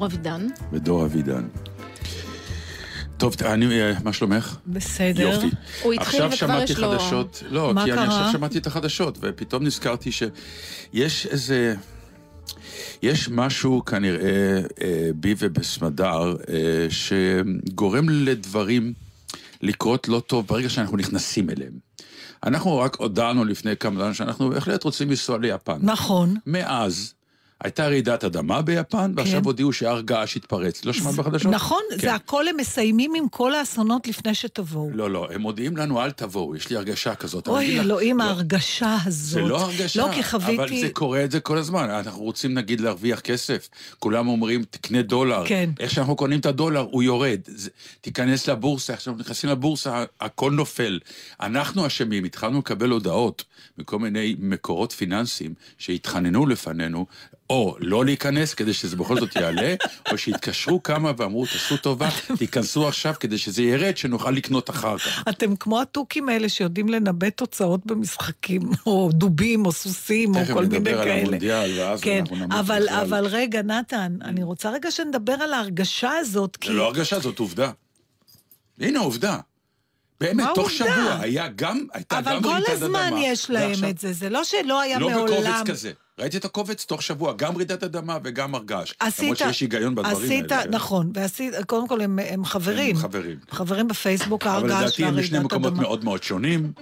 דור אבידן. ודור אבידן. טוב, אני, אה, מה שלומך? בסדר. יופי. הוא התחיל וכבר יש לו... חדשות, לא, מה כי קרה? אני עכשיו שמעתי את החדשות, ופתאום נזכרתי שיש איזה... יש משהו כנראה אה, בי ובסמדר אה, שגורם לדברים לקרות לא טוב ברגע שאנחנו נכנסים אליהם. אנחנו רק הודענו לפני כמה זמן שאנחנו בהחלט רוצים לנסוע ליפן. נכון. מאז הייתה רעידת אדמה ביפן, ועכשיו כן. הודיעו שהר געש התפרץ. לא שמעת בחדשות? נכון, כן. זה הכל הם מסיימים עם כל האסונות לפני שתבואו. לא, לא, הם מודיעים לנו אל תבואו, יש לי הרגשה כזאת. אוי, אלוהים, לא, ההרגשה הזאת. זה לא הרגשה, לא, כי חוויתי... אבל זה קורה את זה כל הזמן. אנחנו רוצים נגיד להרוויח כסף. כולם אומרים, תקנה דולר. כן. איך שאנחנו קונים את הדולר, הוא יורד. זה, תיכנס לבורסה, עכשיו נכנסים לבורסה, הכל נופל. אנחנו אשמים, התחלנו לקבל הודעות מכל מיני מקורות פיננסיים שהתחננו לפנינו, או לא להיכנס כדי שזה בכל זאת יעלה, או שהתקשרו כמה ואמרו, תעשו טובה, תיכנסו עכשיו כדי שזה ירד, שנוכל לקנות אחר כך. אתם כמו התוכים האלה שיודעים לנבא תוצאות במשחקים, או דובים, או סוסים, או כל מיני כאלה. תכף נדבר על המונדיאל, ואז כן, אנחנו נמות אבל, אבל רגע, נתן, אני רוצה רגע שנדבר על ההרגשה הזאת, כי... זה לא הרגשה, זאת עובדה. הנה עובדה. באמת, תוך עובדה? שבוע היה גם, הייתה גם רעידת אדמה. אבל כל הזמן יש להם ועכשיו, את זה, זה לא שלא היה לא מעולם... לא בקובץ כזה. ראיתי את הקובץ תוך שבוע, גם רעידת אדמה וגם הרגש. עשית... למרות שיש היגיון בדברים עשית, האלה. נכון, ועשית, קודם כל הם, הם חברים. הם חברים. חברים בפייסבוק, הרגש והרעידת אדמה. אבל לדעתי הם בשני מקומות מאוד מאוד שונים.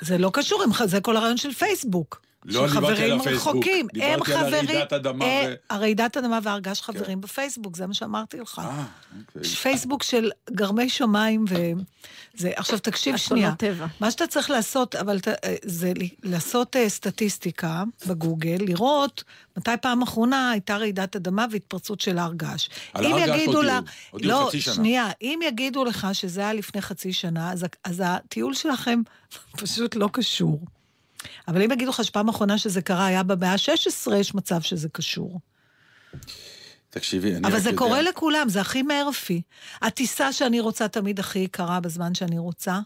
זה לא קשור, זה כל הרעיון של פייסבוק. לא דיברתי על הפייסבוק, רחוקים. דיברתי על הרעידת אדמה. אה, ו... הרעידת אדמה והרגש חברים כן. בפייסבוק, זה מה שאמרתי לך. אה, אוקיי. פייסבוק של גרמי שמיים ו... זה, עכשיו תקשיב שנייה, טבע. מה שאתה צריך לעשות, אבל אה, זה לעשות אה, סטטיסטיקה בגוגל, לראות מתי פעם אחרונה הייתה רעידת אדמה והתפרצות של הר געש. על הר געש הודיעו, הודיעו לא, חצי שנה. שנייה, אם יגידו לך שזה היה לפני חצי שנה, אז, אז הטיול שלכם פשוט לא קשור. אבל אם יגידו לך שפעם אחרונה שזה קרה היה במאה ה-16, יש מצב שזה קשור. תקשיבי, אני אבל זה יודע. קורה לכולם, זה הכי מערפי. הטיסה שאני רוצה תמיד הכי יקרה בזמן שאני רוצה.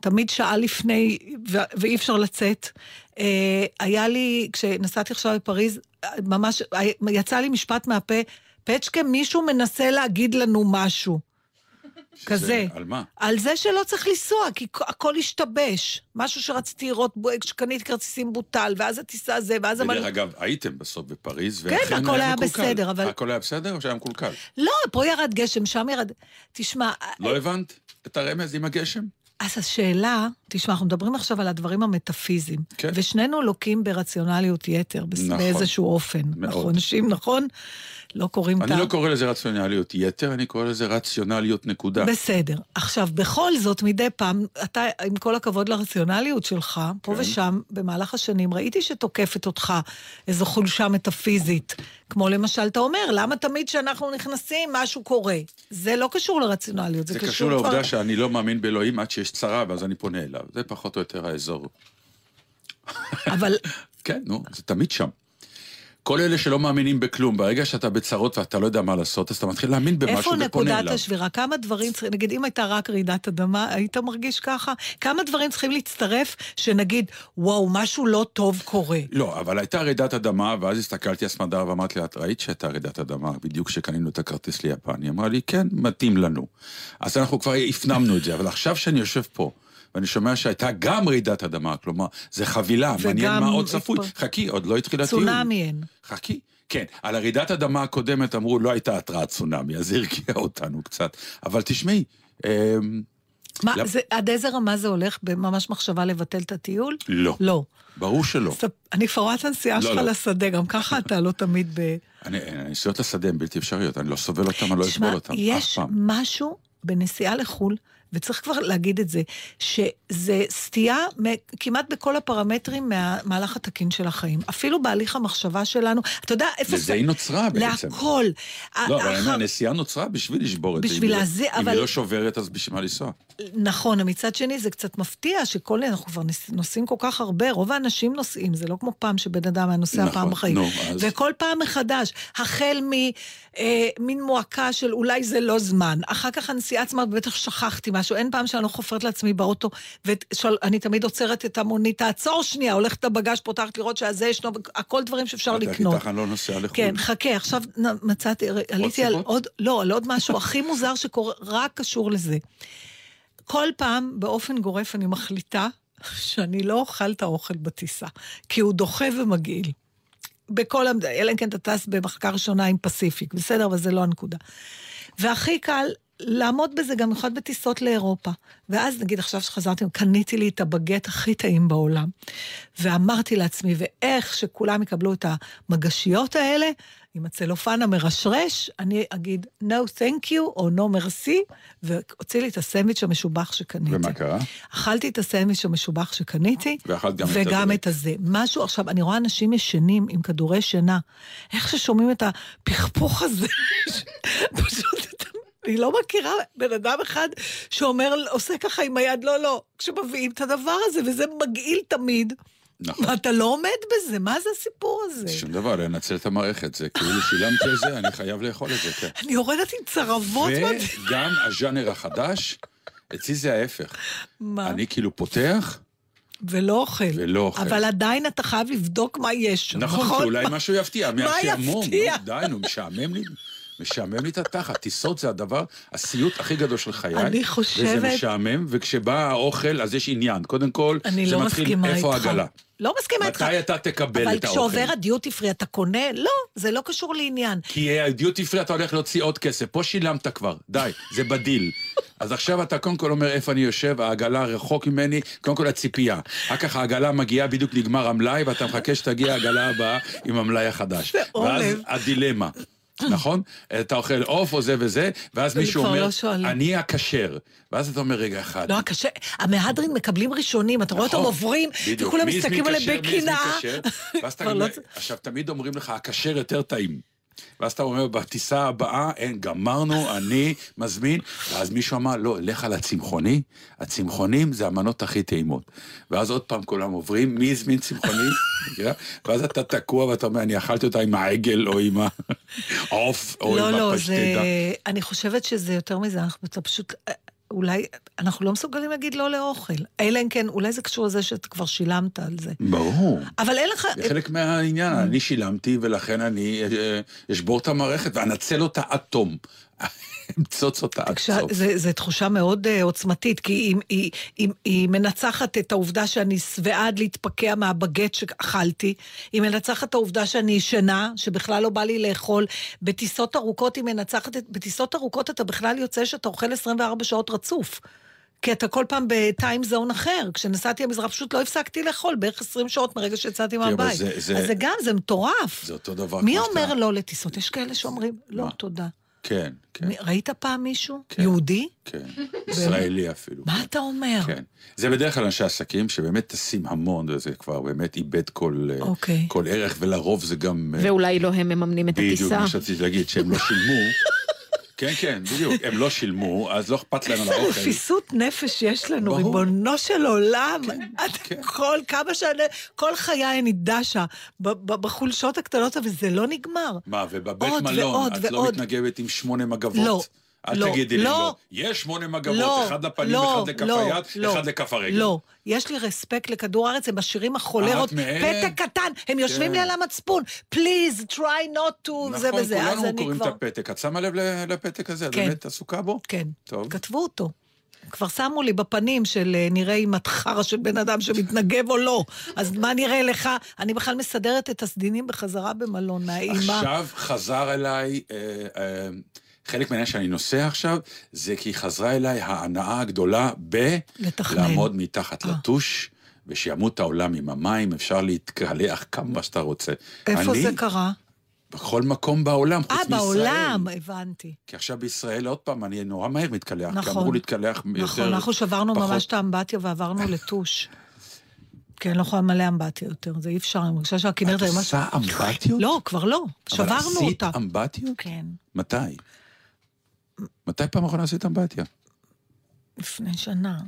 תמיד שעה לפני, ו- ואי אפשר לצאת. אה, היה לי, כשנסעתי עכשיו לפריז, ממש, יצא לי משפט מהפה, פצ'קה, מישהו מנסה להגיד לנו משהו. כזה. על מה? על זה שלא צריך לנסוע, כי הכל השתבש. משהו שרציתי לראות, כשקניתי כרטיסים בוטל, ואז הטיסה הזה, ואז... דרך אגב, הייתם בסוף בפריז, כן, הכל היה בסדר, אבל... הכל היה בסדר או שהיה מקולקל? לא, פה ירד גשם, שם ירד... תשמע... לא הבנת את הרמז עם הגשם? אז השאלה, תשמע, אנחנו מדברים עכשיו על הדברים המטאפיזיים, כן. ושנינו לוקים ברציונליות יתר, נכון, באיזשהו אופן. מאוד. אנחנו אנשים, נכון? לא קוראים את ה... אני לא קורא לזה רציונליות יתר, אני קורא לזה רציונליות נקודה. בסדר. עכשיו, בכל זאת, מדי פעם, אתה, עם כל הכבוד לרציונליות שלך, פה כן. ושם, במהלך השנים, ראיתי שתוקפת אותך איזו חולשה מטאפיזית. כמו למשל, אתה אומר, למה תמיד כשאנחנו נכנסים, משהו קורה? זה לא קשור לרציונליות, זה, זה קשור... זה קשור לעובדה כבר... שאני לא מאמין באלוהים עד שיש צרה, ואז אני פונה אליו. זה פחות או יותר האזור. אבל... כן, נו, זה תמיד שם. כל אלה שלא מאמינים בכלום, ברגע שאתה בצרות ואתה לא יודע מה לעשות, אז אתה מתחיל להאמין במשהו ופונה אליו. איפה נקודת השבירה? כמה דברים צריכים, נגיד אם הייתה רק רעידת אדמה, היית מרגיש ככה? כמה דברים צריכים להצטרף, שנגיד, וואו, משהו לא טוב קורה? לא, אבל הייתה רעידת אדמה, ואז הסתכלתי על סמדר ואמרתי לה, את ראית שהייתה רעידת אדמה, בדיוק כשקנינו את הכרטיס ליפן? היא אמרה לי, כן, מתאים לנו. אז אנחנו כבר הפנמנו את זה, אבל עכשיו שאני יושב פה, ואני שומע שהייתה גם רעידת אדמה, כלומר, זה חבילה, מעניין מה עוד צפוי. חכי, עוד לא התחיל הטיול. צונאמי אין. חכי. כן, על הרעידת אדמה הקודמת אמרו, לא הייתה התרעת צונאמי, אז זה הרגיע אותנו קצת. אבל תשמעי, אמ, מה, למ- זה, עד איזה רמה זה הולך? בממש מחשבה לבטל את הטיול? לא. לא. ברור שלא. ספ- אני כבר רואה את הנסיעה לא, שלך לא. לשדה, גם ככה אתה לא תמיד ב... אני- הנסיעות לשדה הן בלתי אפשריות, אני לא סובל אותן, אני לא אסבול אותן, אף יש פעם. משהו בנסיעה לחו"ל, וצריך כבר להגיד את זה, שזה סטייה כמעט בכל הפרמטרים מהמהלך התקין של החיים. אפילו בהליך המחשבה שלנו. אתה יודע, איפה... לזה היא נוצרה בעצם. להכל. לא, אבל הנסיעה נוצרה בשביל לשבור את זה. בשביל אם לא- להזיע, אם אבל- היא לא שוברת, אז בשביל מה לנסוע? נכון, מצד שני זה קצת מפתיע שכל, אנחנו כבר נוסעים כל כך הרבה, רוב האנשים נוסעים, זה לא כמו פעם שבן אדם היה נוסע נכון, פעם בחיים. וכל פעם מחדש, החל ממין מועקה של אולי זה לא זמן, אחר כך הנסיעה עצמה, בטח שכחתי משהו, אין פעם שאני לא חופרת לעצמי באוטו, ואני תמיד עוצרת את המונית, תעצור שנייה, הולכת לבגז' פותחת לראות שהזה ישנו, הכל דברים שאפשר לקנות. איתך אני לא נוסע לחו"ל. כן, חכה, עכשיו מצאתי, עליתי על? עוד, לא, על עוד משהו הכי מוזר שקורה, רק קשור לזה. כל פעם, באופן גורף, אני מחליטה שאני לא אוכל את האוכל בטיסה, כי הוא דוחה ומגעיל. בכל המד... אלא אם כן אתה טס במחקר ראשונה עם פסיפיק, בסדר, אבל זה לא הנקודה. והכי קל לעמוד בזה גם במיוחד בטיסות לאירופה. ואז נגיד עכשיו שחזרתי, קניתי לי את הבגט הכי טעים בעולם, ואמרתי לעצמי, ואיך שכולם יקבלו את המגשיות האלה, עם הצלופן המרשרש, אני אגיד no thank you או no merci, והוציא לי את הסנדוויץ' המשובח שקניתי. ומה קרה? אכלתי את הסנדוויץ' המשובח שקניתי, ואכלת גם את וגם. את הזה. משהו, עכשיו, אני רואה אנשים ישנים עם כדורי שינה, איך ששומעים את הפכפוך הזה, פשוט, אתה- אני לא מכירה בן אדם אחד שאומר, עושה ככה עם היד, לא, לא, כשמביאים את הדבר הזה, וזה מגעיל תמיד. נכון. ואתה לא עומד בזה, מה זה הסיפור הזה? שום דבר, לנצל את המערכת, זה כאילו שילמתי על זה, אני חייב לאכול את זה, כן. אני יורדת עם צרבות. וגם הז'אנר החדש, אצלי זה ההפך. מה? אני כאילו פותח, ולא אוכל. ולא אוכל. אבל עדיין אתה חייב לבדוק מה יש שם, נכון, כי אולי משהו יפתיע, מה יפתיע? נו, די, נו, משעמם לי. משעמם לי את התחת. טיסות זה הדבר, הסיוט הכי גדול של חיי. אני חושבת- וזה משעמם, וכשבא האוכל, אז יש עניין. קודם כל, אני זה לא מתחיל. איפה העגלה. לא מסכימה איתך. מתי אתה תקבל אבל את האוכל? כשעובר הדיוטי פרי אתה קונה? לא, זה לא קשור לעניין. כי הדיוטי פרי אתה הולך להוציא עוד כסף, פה שילמת כבר, די, זה בדיל. אז עכשיו אתה קודם כל אומר איפה אני יושב, העגלה רחוק ממני, קודם כל הציפייה. אחר כך העגלה מגיעה, בדיוק נגמר המלאי, ואתה מחכה שתגיע העגלה הבאה עם המלאי החדש. זה ואז עולב. הדילמה. נכון? אתה אוכל עוף או זה וזה, ואז מישהו אומר, לא. אני הכשר. ואז אתה אומר, רגע אחד. לא, הקשה, המהדרין מקבלים ראשונים, אתה רואה אותם נכון, עוברים. וכולם מסתכלים עליהם בקנאה. ואז אתה גם- לא עכשיו, תמיד אומרים לך, הכשר יותר טעים. ואז אתה אומר, בטיסה הבאה, אין, גמרנו, אני מזמין. ואז מישהו אמר, לא, לך על הצמחוני, הצמחונים זה המנות הכי טעימות. ואז עוד פעם כולם עוברים, מי הזמין צמחוני? ואז אתה תקוע ואתה אומר, אני אכלתי אותה עם העגל או עם העוף או לא, עם לא, הפשטדה. זה... אני חושבת שזה יותר מזה, אנחנו פשוט... אולי, אנחנו לא מסוגלים להגיד לא לאוכל. אלא אם כן, אולי זה קשור לזה שאתה כבר שילמת על זה. ברור. אבל אין לך... זה חלק מהעניין, אני שילמתי ולכן אני אה, אשבור את המערכת ואנצל אותה עד תום. אמצוץ אותה עד סוף. זה תחושה מאוד uh, עוצמתית, כי היא, היא, היא, היא מנצחת את העובדה שאני שבעה עד להתפקע מהבגט שאכלתי, היא מנצחת את העובדה שאני ישנה, שבכלל לא בא לי לאכול. בטיסות ארוכות היא מנצחת, בטיסות ארוכות אתה בכלל יוצא שאתה אוכל 24 שעות רצוף. כי אתה כל פעם בטיים זון אחר. כשנסעתי למזרח פשוט לא הפסקתי לאכול, בערך 20 שעות מרגע שיצאתי מהבית. זה- זה- אז זה גם, זה מטורף. זה אותו דבר מי אומר שאתה- לא לטיסות? יש כאלה שאומרים, לא, מה? תודה. כן, כן, ראית פעם מישהו? כן. יהודי? כן. ישראלי אפילו. מה אתה אומר? כן. זה בדרך כלל אנשי עסקים שבאמת טסים המון, וזה כבר באמת איבד כל, אה, אוקיי. כל ערך, ולרוב זה גם... אה, ואולי לא הם מממנים את בדיוק, הטיסה. מה שרציתי להגיד, שהם לא שילמו. כן, כן, בדיוק, הם לא שילמו, אז לא אכפת להם על איזה האוכל. רפיסות נפש יש לנו. ריבונו של עולם. את כן. כל כמה שאני, כל חיי אני דשה בחולשות הקטנות, אבל זה לא נגמר. מה, ובבית מלון, את לא. מתנגבת עם שמונה מגבות? לא, אל לא, תגידי לי לא. לא. יש שמונה מגבות, לא, אחד לפנים, לא, אחד לכף לא, היד, לא, אחד לכף הרגל. לא, יש לי רספקט לכדור הארץ, הם משאירים החולרות, את? פתק קטן, הם יושבים כן. לי על המצפון, please try not to, זה נכון, וזה, אז כולנו אני קוראים כבר... את הפתק. את שמה לב לפתק הזה? את כן. באמת עסוקה בו? כן, טוב. כתבו אותו. כבר שמו לי בפנים של אה, נראה אם את חרא של בן אדם שמתנגב או לא. אז מה נראה לך? אני בכלל מסדרת את הסדינים בחזרה במלון מהאימא. עכשיו חזר אליי אה, אה, חלק מהעניין שאני נוסע עכשיו, זה כי חזרה אליי ההנאה הגדולה לתכנן. בלעמוד מתחת אה. לטוש, ושימות העולם עם המים, אפשר להתקלח כמה שאתה רוצה. איפה אני, זה קרה? בכל מקום בעולם, חוץ אה, מישראל. בעולם, הבנתי. כי עכשיו בישראל, עוד פעם, אני נורא מהר מתקלח, כי נכון. אמרו להתקלח יותר... נכון, אנחנו שברנו פחות. ממש את האמבטיה ועברנו לטוש. כן, לא יכולה מלא אמבטיה יותר, זה אי אפשר, אני מרגישה שהכנרת את ממש... עושה אמבטיות? לא, כבר לא, שברנו אבל עשית אותה. אמבטיות? כן, מתי? מתי פעם אחרונה עשית אמבטיה? לפני שנה.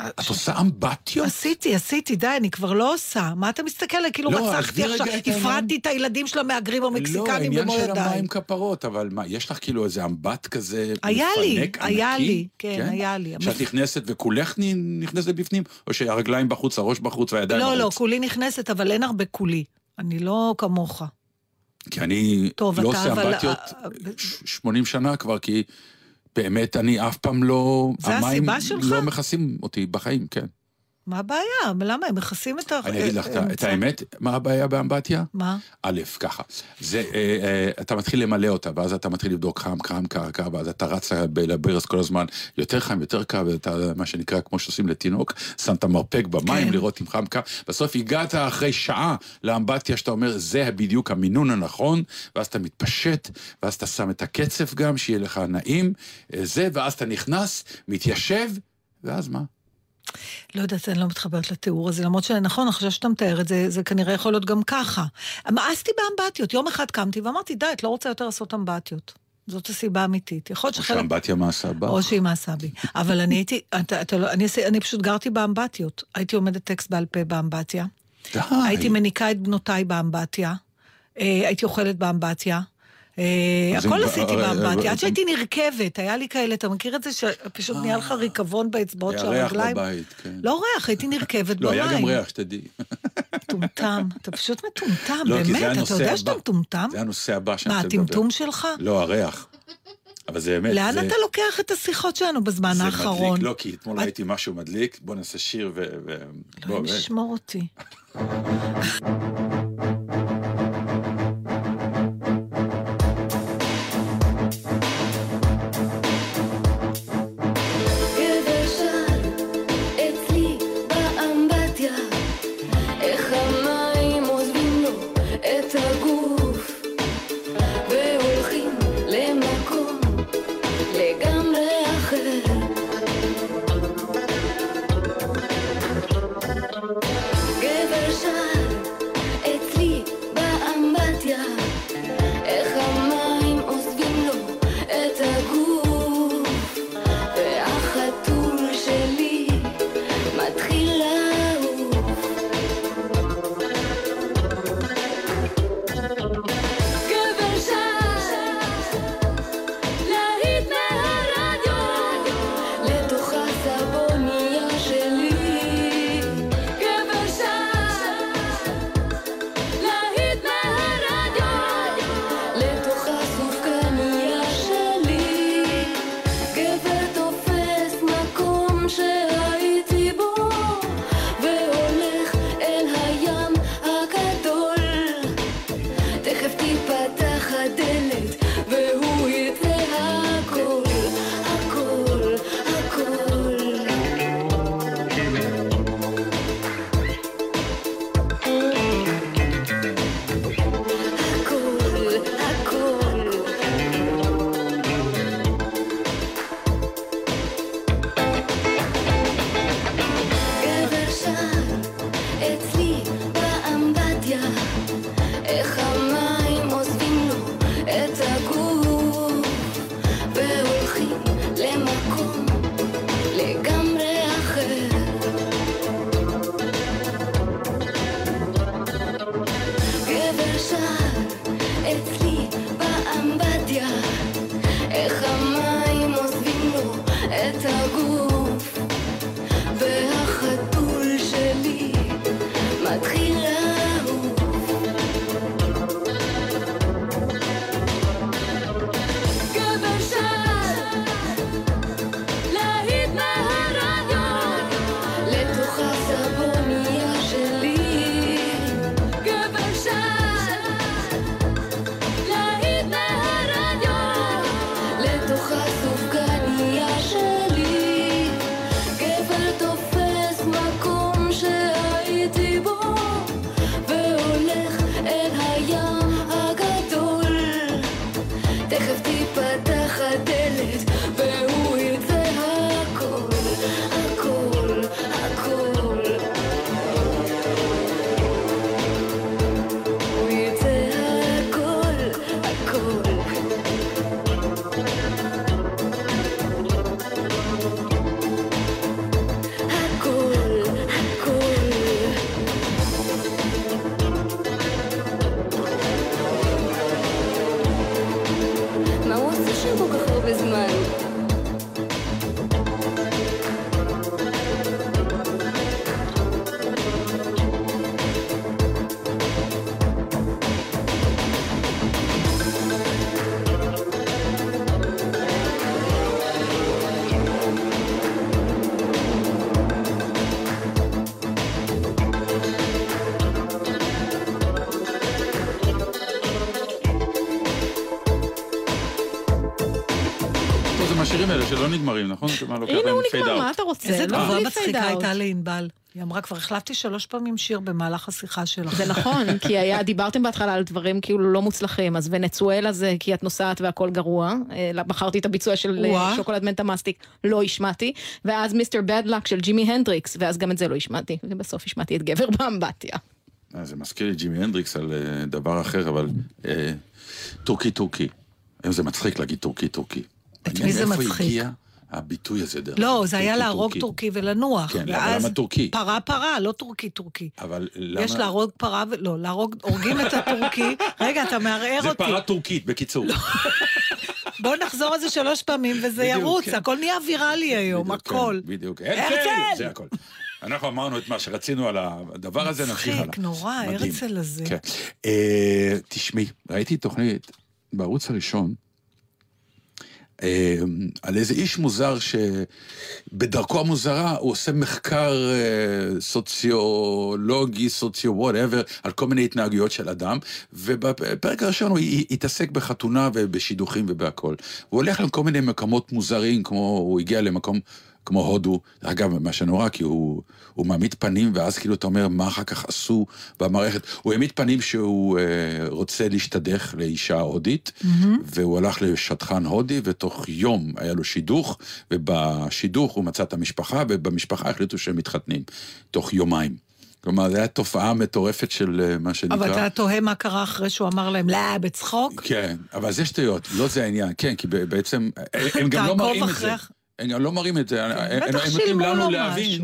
את עושה אמבטיות? עשיתי, עשיתי, די, אני כבר לא עושה. מה אתה מסתכל עליי? כאילו לא, רצחתי עכשיו, העניין. הפרדתי את הילדים של המהגרים לא, המקסיקנים העניין במו של ידיי. המים כפרות, אבל מה, יש לך כאילו איזה אמבט כזה היה לי, מפנק היה ענקי? לי, כן, היה לי. שאת נכנסת וכולך נכנסת לבפנים? או שהרגליים בחוץ, הראש בחוץ והידיים לא, בחוץ? לא, כולי נכנסת, אבל אין הרבה כולי. אני לא כמוך. כי אני טוב, לא עושה אבל- אמבטיות ש- 80 שנה כבר, כי באמת אני אף פעם לא... זה המים הסיבה שלך? לא מכסים אותי בחיים, כן. מה הבעיה? למה? הם מכסים את ה... אני אגיד לך את. האמת, מה הבעיה באמבטיה? מה? א', ככה, זה, אה, אה, אתה מתחיל למלא אותה, ואז אתה מתחיל לבדוק חם, חם, קר, קר, ואז אתה רץ לברז כל הזמן, יותר חם, יותר קר, ואתה, מה שנקרא, כמו שעושים לתינוק, שם את המרפק במים, כן. לראות אם חם, קר, בסוף הגעת אחרי שעה לאמבטיה, שאתה אומר, זה בדיוק המינון הנכון, ואז אתה מתפשט, ואז אתה שם את הקצף גם, שיהיה לך נעים, אה, זה, ואז אתה נכנס, מתיישב, ואז מה? לא יודעת, אני לא מתחברת לתיאור הזה, למרות שנכון, עכשיו שאתה מתאר את זה, זה כנראה יכול להיות גם ככה. מאסתי באמבטיות, יום אחד קמתי ואמרתי, די, את לא רוצה יותר לעשות אמבטיות. זאת הסיבה האמיתית. יכול להיות או שחלק... שהאמבטיה מעשה בך. או שהיא מעשה בי. אבל אני הייתי, אתה, אתה לא, אני, אני פשוט גרתי באמבטיות. הייתי עומדת טקסט בעל פה באמבטיה. די. הייתי מניקה את בנותיי באמבטיה. אה, הייתי אוכלת באמבטיה. אה, הכל עשיתי אה, אה, באמבטיה. אה, עד שהייתי נרכבת, היה לי כאלה, אתה מכיר את זה שפשוט נהיה לך ריקבון באצבעות של היה ריח הרגליים? בבית, כן. לא ריח, הייתי נרכבת לא, במים. היה גם ריח, שתדעי. מטומטם, אתה פשוט מטומטם, לא, זה באמת, אתה יודע. שאתה מטומטם? זה הנושא הבא שאני מה, רוצה לדבר. הטמטום שלך? לא, הריח. אבל זה באמת, לאן זה... אתה לוקח את השיחות שלנו בזמן זה האחרון? מדליק, לא, כי אתמול את- ראיתי משהו מדליק, בוא נעשה שיר ו... ו... אלוהים באמת. ישמור אותי. נגמרים, נכון? הנה הוא נגמר. מה אתה רוצה? איזה לא, תגובה מצחיקה. הייתה לענבל. היא אמרה, כבר החלפתי שלוש פעמים שיר במהלך השיחה שלך. זה נכון, כי היה, דיברתם בהתחלה על דברים כאילו לא מוצלחים, אז ונצואלה זה כי את נוסעת והכל גרוע, אה, בחרתי את הביצוע של אה. שוקולד מנטה מסטיק, לא השמעתי, ואז מיסטר בד לק של ג'ימי הנדריקס, ואז גם את זה לא השמעתי, ובסוף השמעתי את גבר באמבטיה. אה, זה מזכיר לי ג'ימי הנדריקס על דבר אחר, אבל טורקי טורקי. היום זה מצחיק להגיד טורקי טורקי. את מי זה מצחיק? הביטוי הזה דרך לא, אגב, זה היה להרוג טורקי ולנוח. כן, אבל למה טורקי? פרה פרה, לא טורקי טורקי. אבל למה... יש להרוג פרה ו... לא, להרוג, הורגים את הטורקי. רגע, אתה מערער זה אותי. פרה טורקית, בקיצור. בוא נחזור על זה שלוש פעמים וזה בדיוק, ירוץ, כן. הכל נהיה ויראלי היום, בדיוק, הכל. כן, בדיוק. הרצל! זה הכל. אנחנו אמרנו את מה שרצינו על הדבר הזה, נמשיך הלאה. מצחיק, נורא. הרצל הזה. כן. אה, תשמעי, ראיתי תוכנית בערוץ הראשון, על איזה איש מוזר שבדרכו המוזרה הוא עושה מחקר אה, סוציולוגי, סוציו וואטאבר, על כל מיני התנהגויות של אדם, ובפרק הראשון הוא התעסק בחתונה ובשידוכים ובהכל. הוא הולך לכל מיני מקומות מוזרים, כמו הוא הגיע למקום כמו הודו, אגב, מה שנורא, כי הוא, הוא מעמיד פנים, ואז כאילו אתה אומר, מה אחר כך עשו במערכת. הוא העמיד פנים שהוא אה, רוצה להשתדך לאישה הודית, mm-hmm. והוא הלך לשטחן הודי, ותוך יום היה לו שידוך, ובשידוך הוא מצא את המשפחה, ובמשפחה החליטו שהם מתחתנים, תוך יומיים. כלומר, זו הייתה תופעה מטורפת של אה, מה שנקרא... אבל אתה תוהה מה קרה אחרי שהוא אמר להם, לא, בצחוק? כן, אבל זה שטויות, לא זה העניין, כן, כי בעצם, הם גם לא מראים את זה. הם לא מראים את זה, הם הם נותנים לנו להבין.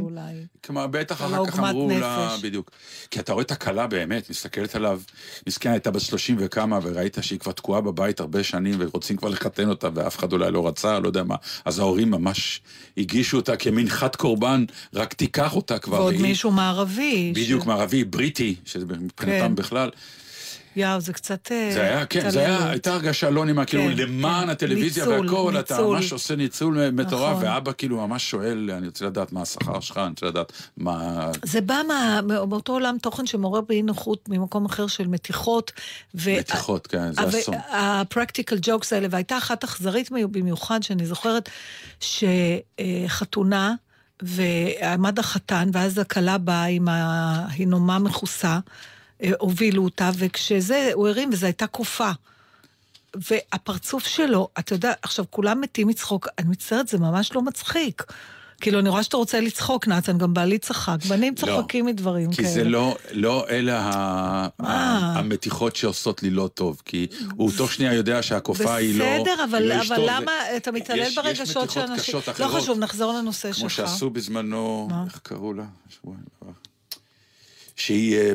כלומר, בטח אחר כך אמרו לה. בדיוק. כי אתה רואה את הכלה באמת, מסתכלת עליו, מסכנה הייתה בת 30 וכמה, וראית שהיא כבר תקועה בבית הרבה שנים, ורוצים כבר לחתן אותה, ואף אחד אולי לא רצה, לא יודע מה. אז ההורים ממש הגישו אותה כמין חד קורבן, רק תיקח אותה כבר. ועוד והיא- מישהו מערבי. בדיוק, ש- מערבי, בריטי, שזה מבחינתם כן. בכלל. יאו, זה קצת... אה, זה היה, כן, זה היה. הייתה הרגשה לא נעימה, כאילו כן, למען כן. הטלוויזיה והכל, אתה. ממש עושה ניצול מטורף, נכון. ואבא כאילו ממש שואל, אני רוצה לדעת מה השכר שלך, אני רוצה לדעת מה... זה בא מאותו עולם תוכן שמעורר באי נוחות ממקום אחר של מתיחות. מתיחות, כן, זה אסון. הפרקטיקל ג'וקס האלה, והייתה אחת אכזרית במיוחד, שאני זוכרת שחתונה, ועמד החתן, ואז הכלה באה עם ההינומה מכוסה, הובילו אותה, וכשזה, הוא הרים, וזו הייתה קופה. והפרצוף שלו, אתה יודע, עכשיו כולם מתים מצחוק, אני מצטערת, זה ממש לא מצחיק. כאילו, אני רואה שאתה רוצה לצחוק, נתן, גם בעלי צחק, בנים צוחקים מדברים כי כאלה. זה לא, לא אלה ה- המתיחות שעושות לי לא טוב, כי הוא תוך שנייה יודע שהקופה היא לא... בסדר, היא אבל, לא אבל אשתו, זה- למה אתה מתעלל יש- יש ברגשות של מתיחות אנשים? קשות לא אחרות. חשוב, נחזור לנושא כמו שלך. שעשו בזמנו, מה? איך קראו לה? שהיא אה,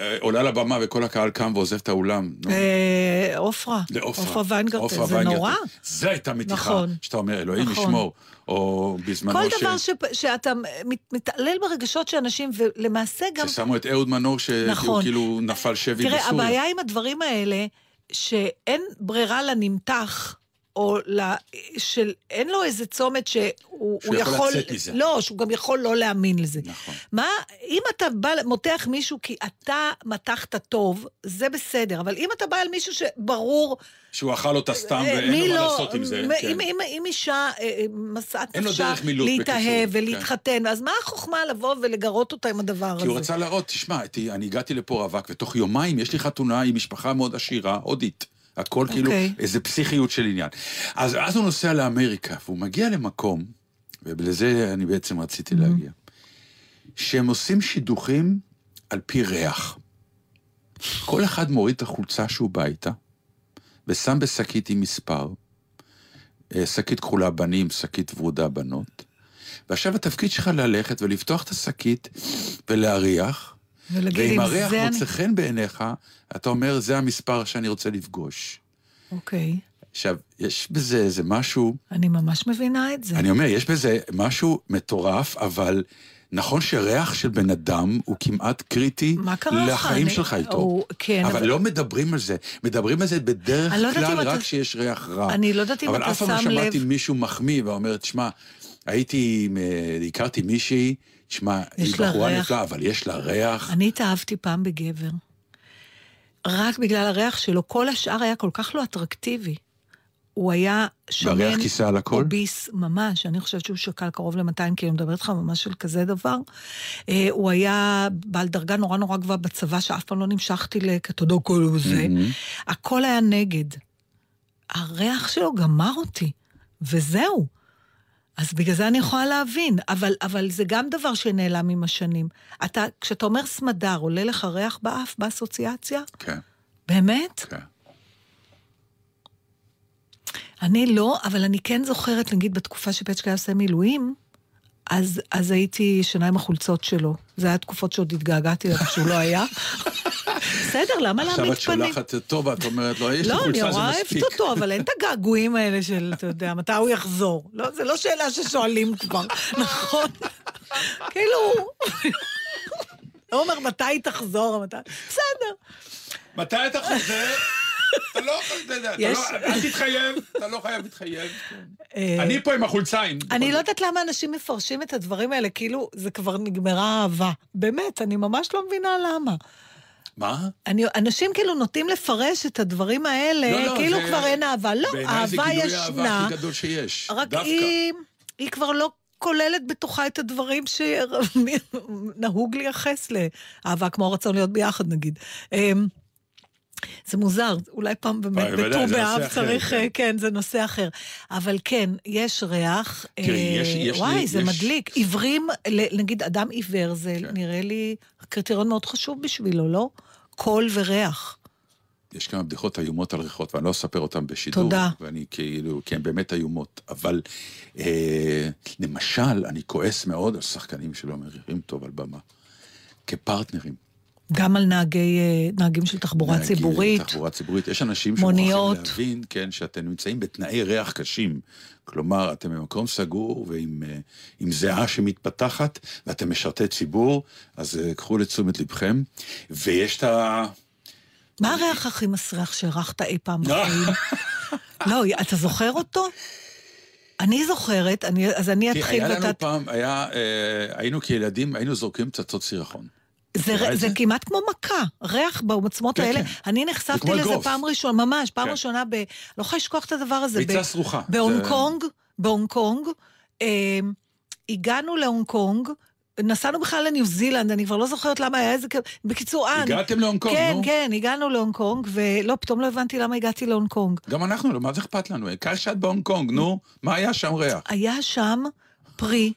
אה, עולה לבמה וכל הקהל קם ועוזב את האולם. אה, עופרה. לעופרה. עופרה ויינגרטן, זה. נורא. זה הייתה מתיחה, נכון. שאתה אומר, אלוהים נכון. ישמור. או בזמנו כל ש... דבר ש... שאתה מת- מתעלל ברגשות של אנשים, ולמעשה גם... ששמו את אהוד מנור, שהוא נכון. כאילו נפל שבי תראה, בסוריה. הבעיה עם הדברים האלה, שאין ברירה לנמתח, או ל... של... אין לו איזה צומת שהוא שהוא הוא יכול יכול... לצאת מזה. לא, שהוא גם יכול לא להאמין לזה. נכון. מה, אם אתה בא, מותח מישהו כי אתה מתחת טוב, זה בסדר, אבל אם אתה בא על מישהו שברור... שהוא אכל אותה סתם אה, ואין לו מה לא- לעשות עם זה. כן. אם, אם, אם אישה אה, אה, משאת לו נפשה להתאהב בקיצור, כן. ולהתחתן, אז מה החוכמה לבוא ולגרות אותה עם הדבר הזה? כי הוא רצה להראות, תשמע, אני הגעתי לפה רווק, ותוך יומיים יש לי חתונה עם משפחה מאוד עשירה, הודית. הכל כאילו, אוקיי. איזה פסיכיות של עניין. אז אז הוא נוסע לאמריקה, והוא מגיע למקום, ולזה אני בעצם רציתי Mm-hmm. להגיע, שהם עושים שידוכים על פי ריח. כל אחד מוריד את החולצה שהוא בא איתה, ושם בשקית עם מספר, אה, שקית כחולה בנים, שקית ורודה בנות. ועכשיו התפקיד שלך ללכת ולפתוח את השקית ולהריח, ולהגיד, ואם אם הריח זה מוצא אני- חן בעיניך, אתה אומר, זה המספר שאני רוצה לפגוש. אוקיי, עכשיו, יש בזה איזה משהו, אני ממש מבינה את זה. אני אומר, יש בזה משהו מטורף, אבל נכון שריח של בן אדם הוא כמעט קריטי? לחיים אני- שלך איתו. הוא- כן, אבל אבל- לא מדברים על זה. מדברים על זה בדרך לא כלל אתה- רק כשיש ריח רע. אני לא יודעת אם אבל אתה אף פעם לא שם לב- שמעתי מישהו מחמיא ואומר, תשמע, הייתי, אה, הכרתי מישהי, תשמע, היא בחורה. נפלאה, אבל יש לה ריח. אני התאהבתי פעם בגבר. רק בגלל הריח שלו, כל השאר היה כל כך לא אטרקטיבי. הוא היה שמן, והריח כיסה על הכל? אוביס ממש, אני חושבת שהוא שקל קרוב ל-200 קילו, אני מדברת איתך ממש על כזה דבר. אה, הוא היה בעל דרגה נורא נורא גבוהה בצבא, שאף פעם לא נמשכתי לכתודו כל זה. הכל היה נגד. הריח שלו גמר אותי, וזהו. אז בגלל זה אני יכולה להבין, אבל, אבל זה גם דבר שנעלם עם השנים. אתה, כשאתה אומר סמדר, עולה לך ריח באף באסוציאציה? כן, באמת? כן. אני לא, אבל אני כן זוכרת, נגיד, בתקופה שפצ'קה היה עושה מילואים, אז, אז הייתי ישנה עם החולצות שלו. זה היה תקופות שעוד התגעגעתי אליו שהוא לא היה. בסדר, למה עכשיו להעמיד את פנים? שולחת אותו ואת אומרת לו, יש לי לא, אני חולצה, זה נורא מספיק. אוהבת אותו, אבל אין את הגעגועים האלה של, אתה יודע, מתי הוא יחזור. לא, זה לא שאלה ששואלים כבר, נכון? כאילו, לא אומר מתי תחזור, מתי... בסדר. מתי אתה חוזר? אתה לא יכול, אתה יודע, אתה יש- לא- אל תתחייב, אתה לא חייב להתחייב. אה, אני פה עם החולציים. אני לא יודעת למה אנשים מפרשים את הדברים האלה, כאילו זה כבר נגמרה אהבה. באמת, אני ממש לא מבינה למה. מה? אני, אנשים כאילו נוטים לפרש את הדברים האלה, לא, לא, כאילו זה- כבר אין אהבה. לא, בעיניי זה אהבה גילוי האהבה ישנה, הכי גדול שיש. רק דווקא. היא, היא כבר לא כוללת בתוכה את הדברים שנהוג לייחס לאהבה, כמו הרצון להיות ביחד נגיד. זה מוזר, אולי פעם באמת בוודאי, בט"ו באב אחר, צריך, כן. אה, כן, זה נושא אחר. אבל כן, יש ריח, תראי, אה, יש- יש לי- וואי, זה יש- מדליק. עיוורים, נגיד אדם עיוור, זה כן. נראה לי קריטריון מאוד חשוב בשבילו, לא? קול וריח. יש כמה בדיחות איומות על ריחות, ואני לא אספר אותן בשידור. תודה. ואני כאילו, כי הן באמת איומות. אבל אה, למשל, אני כועס מאוד על שחקנים שלא מריחים טוב על במה. כפרטנרים. גם על נהגי, אה, נהגים של תחבורה נהגים ציבורית. תחבורה ציבורית. יש אנשים מוניות. שמוכרחים להבין, כן, שאתם נמצאים בתנאי ריח קשים. כלומר, אתם במקום סגור ועם אה, עם זיעה שמתפתחת, ואתם משרתי ציבור, אז אה, קחו לתשומת לבכם. ויש את ה... מה הריח הכי מסריח שהרחת אי פעם בחיים? לא, אתה זוכר אותו? אני זוכרת, אני, אז אני כי אתחיל היה לנו ואתה... פעם, היה, אה, היינו כילדים, היינו זורקים פצצות סירחון. זה, זה זה? כמעט כמו מכה, ריח בעוצמות כן, האלה. כן. אני נחשפתי לזה אגרוף. פעם ראשונה, ממש, פעם כן. ראשונה ב... לא יכולה לשכוח את הדבר הזה. ביצה סרוחה. בהונג זה- קונג, בהונג קונג, אה, הגענו להונג קונג, נסענו בכלל לניו זילנד, אני כבר לא זוכרת למה היה איזה... בקיצור, אה... הגעתם להונג קונג, כן, נו. כן, הגענו להונג קונג, ולא, פתאום לא הבנתי למה הגעתי להונג קונג. גם אנחנו, לא, מה זה אכפת לנו? העיקר שאת בהונג קונג, נו, מה היה שם ריח? היה שם פרי,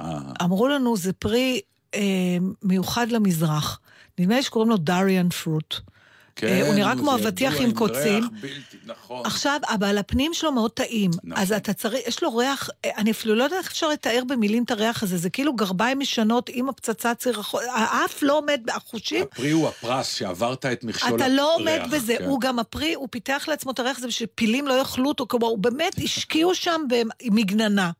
אה, אמרו לנו, זה פרי אה, מיוחד למזרח. נדמה לי שקוראים לו durian fruit. כן, הוא נראה כמו אבטיח עם קוצים. בלתי, נכון. עכשיו, אבל הפנים שלו מאוד טעים. נכון. אז אתה צריך, יש לו ריח, אה, אני אפילו לא יודעת איך אפשר לתאר במילים את הריח הזה, זה כאילו גרביים ישנות עם הפצצת סירחון, האף לא עומד, החושים, הפרי הוא הפרס שעברת את מכשול אתה לא עומד הריח, בזה, כן. הוא גם הפרי, הוא פיתח לעצמו את הריח הזה בשביל פילים לא יאכלו אותו, כלומר, הוא באמת השקיעו שם במגננה.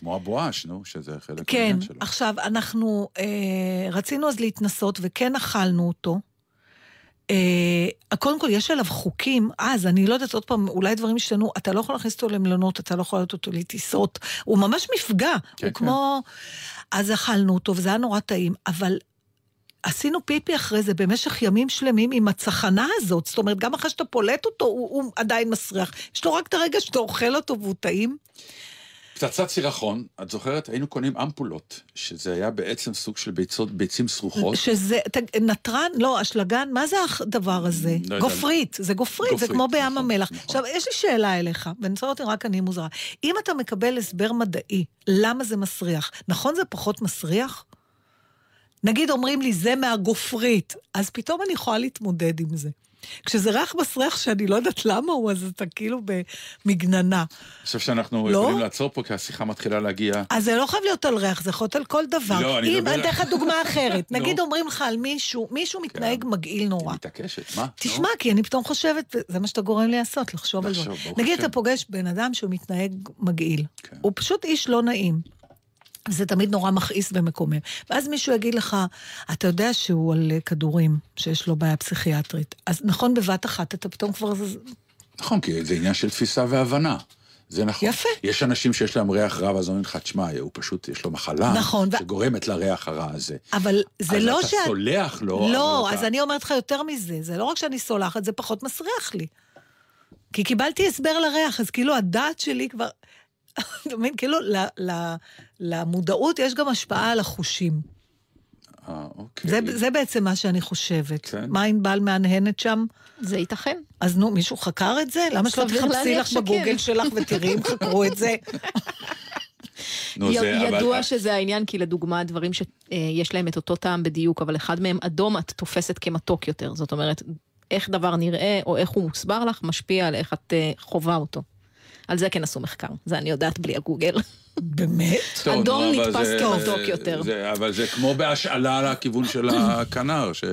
כמו הבואש, נו, שזה חלק כן, מהעניין שלו. עכשיו, אנחנו אה, רצינו אז להתנסות, וכן אכלנו אותו. אה, קודם כל, יש עליו חוקים, אז אני לא יודעת, עוד פעם, אולי דברים השתנו, אתה לא יכול להכניס אותו למלונות, אתה לא יכול לתת אותו לטיסות, הוא ממש מפגע, כן, הוא כמו... אז אכלנו אותו, וזה היה נורא טעים, אבל עשינו פיפי אחרי זה במשך ימים שלמים עם הצחנה הזאת, זאת אומרת, גם אחרי שאתה פולט אותו, הוא, הוא עדיין מסריח. יש לו רק את הרגע שאתה אוכל אותו והוא טעים. פצצת סירחון, את זוכרת? היינו קונים אמפולות, שזה היה בעצם סוג של ביצות, ביצים סרוחות. שזה, ת- נתרן, לא, אשלגן, מה זה הדבר הזה? לא יודע. גופרית, זה גופרית, זה גופרית, כמו בים נכון, המלח. נכון. עכשיו, יש לי שאלה אליך, ואני רוצה לראות אם רק אני מוזרה. אם אתה מקבל הסבר מדעי, למה זה מסריח, נכון זה פחות מסריח? נגיד אומרים לי, זה מהגופרית, אז פתאום אני יכולה להתמודד עם זה. כשזה ריח מסריח שאני לא יודעת למה הוא, אז אתה כאילו במגננה. אני חושב שאנחנו לא? יכולים לעצור פה, כי השיחה מתחילה להגיע. אז זה לא חייב להיות על ריח, זה יכול להיות על כל דבר. לא, אני אם, מדבר- אני אתן לך דוגמה אחרת. כן. נגיד אומרים לך על מישהו, מישהו מתנהג מגעיל נורא. היא מתעקשת, מה? תשמע, כי אני פתאום חושבת, זה מה שאתה גורם לי לעשות, לחשוב על זה. לחשוב, נגיד. אתה פוגש בן אדם שהוא מתנהג מגעיל. כן. הוא פשוט איש לא נעים. זה תמיד נורא מכעיס ומקומם. ואז מישהו יגיד לך, אתה יודע שהוא על אה, כדורים, שיש לו בעיה פסיכיאטרית. אז נכון, בבת אחת אתה פתאום כבר... נכון, כי זה עניין של תפיסה והבנה. זה נכון. יפה. יש אנשים שיש להם ריח רע, ואז אומרים לך, תשמע, הוא פשוט, יש לו מחלה, נכון, ו- שגורמת לריח הרע הזה. אבל זה אז לא אתה ש... סולח לו, לא, אבל אז אתה- אני אומרת לך יותר מזה, זה לא רק שאני סולחת, זה פחות מסריח לי. כי קיבלתי הסבר לריח, אז כאילו הדעת שלי כבר... אתה מבין? כאילו ל- ל- למודעות יש גם השפעה על החושים. אה, אוקיי. זה, זה בעצם מה שאני חושבת. כן. מה ענבל מהנהנת שם? זה ייתכן. אז נו, מישהו חקר את זה? למה שלא תחפשי לך שכן. בגוגל שלך ותראי אם חקרו את זה? נו, זה- אבל- ידוע שזה העניין, כי לדוגמה, דברים שיש להם את אותו טעם בדיוק, אבל אחד מהם אדום, את תופסת כמתוק יותר. זאת אומרת, איך דבר נראה, או איך הוא מוסבר לך, משפיע על איך את אה, חווה אותו. על זה כן עשו מחקר, זה אני יודעת בלי הגוגל. באמת? טוב, אדום נתפס כמתוק יותר. זה- אבל זה כמו בהשאלה לכיוון של הכנר, ש...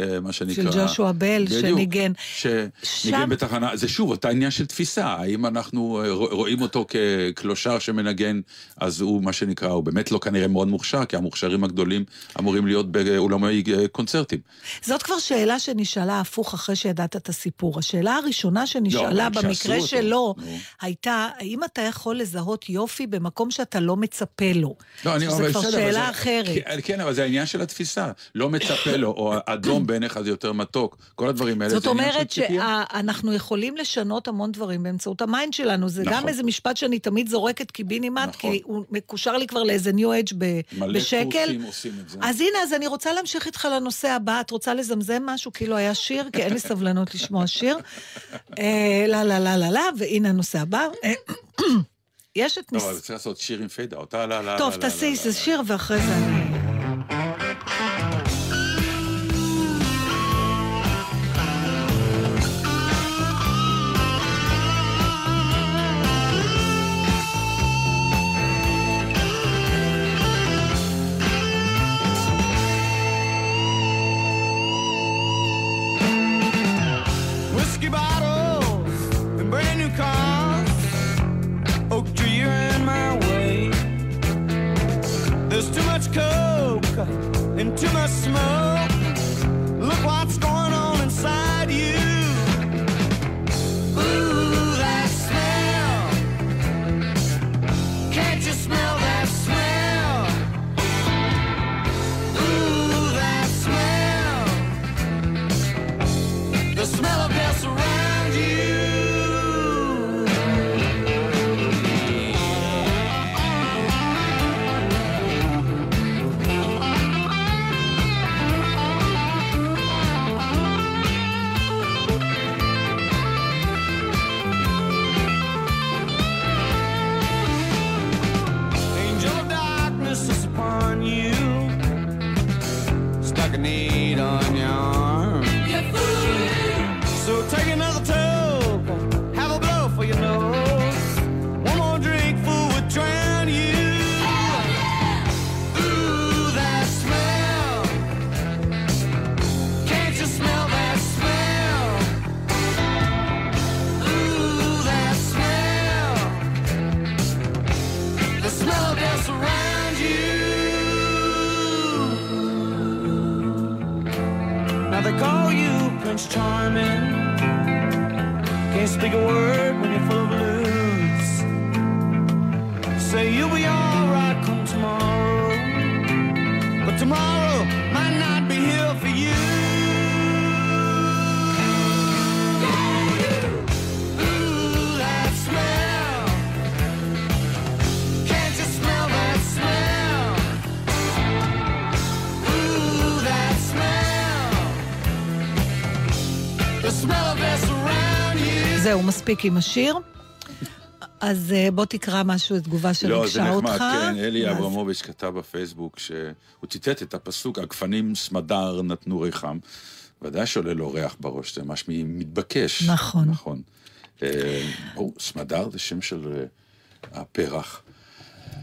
אה, מה שנקרא... של ג'ושוע בל, בדיוק, שניגן. שניגן שם- בתחנה, זה שוב, אותה עניין של תפיסה, האם אנחנו אה, רוא- רואים אותו כקלושר שמנגן, אז הוא, מה שנקרא, הוא באמת לא כנראה מאוד מוכשר, כי המוכשרים הגדולים אמורים להיות באולמי אה, קונצרטים. זאת כבר שאלה שנשאלה הפוך אחרי שידעת את הסיפור. השאלה הראשונה שנשאלה לא, במקרה שלו נו. הייתה, האם אתה יכול לזהות יופי במקום שאתה לא מצפה לו? לא, אני אבל כבר שאלה זה- אחרת. כן, כן, אבל זה העניין של התפיסה. לא מצפה לו, או אדום בעיניך זה יותר מתוק. כל הדברים האלה זאת זה עניין של אומרת. שאנחנו יכולים לשנות המון דברים באמצעות ה mind שלנו. זה גם נכון. איזה משפט שאני תמיד זורקת קיבינימט, נכון. כי הוא מקושר לי כבר לאיזה new מלא בשקל. קורסים עושים את זה. אז הנה, אז אני רוצה להמשיך איתך לנושא הבא. את רוצה לזמזם משהו? כאילו היה שיר? כי אין לי סבלנות לשמוע שיר. אה, לה לה לה לה לה, והנה הנושא הבא. אה, יש את לא. אבל צריך לעשות שיר עם פיידה, אותה לה לה טוב, לה, לה, תעשי לה, איזה לה. שיר ואחרי זה אני... coke into my smoke. זהו, מספיק עם השיר. אז אה, בוא תקרא משהו, תגובה לא, זה שריגשה אותך. נחמד, כן, אלי ואז- אברמוביץ' כתב בפייסבוק שהוא ציטט את הפסוק, הגפנים סמדר נתנו ריחם. ודאי שעולה לו ריח בראש, זה ממש מתבקש. נכון. נכון. אה, ברור, סמדר זה שם של אה, הפרח.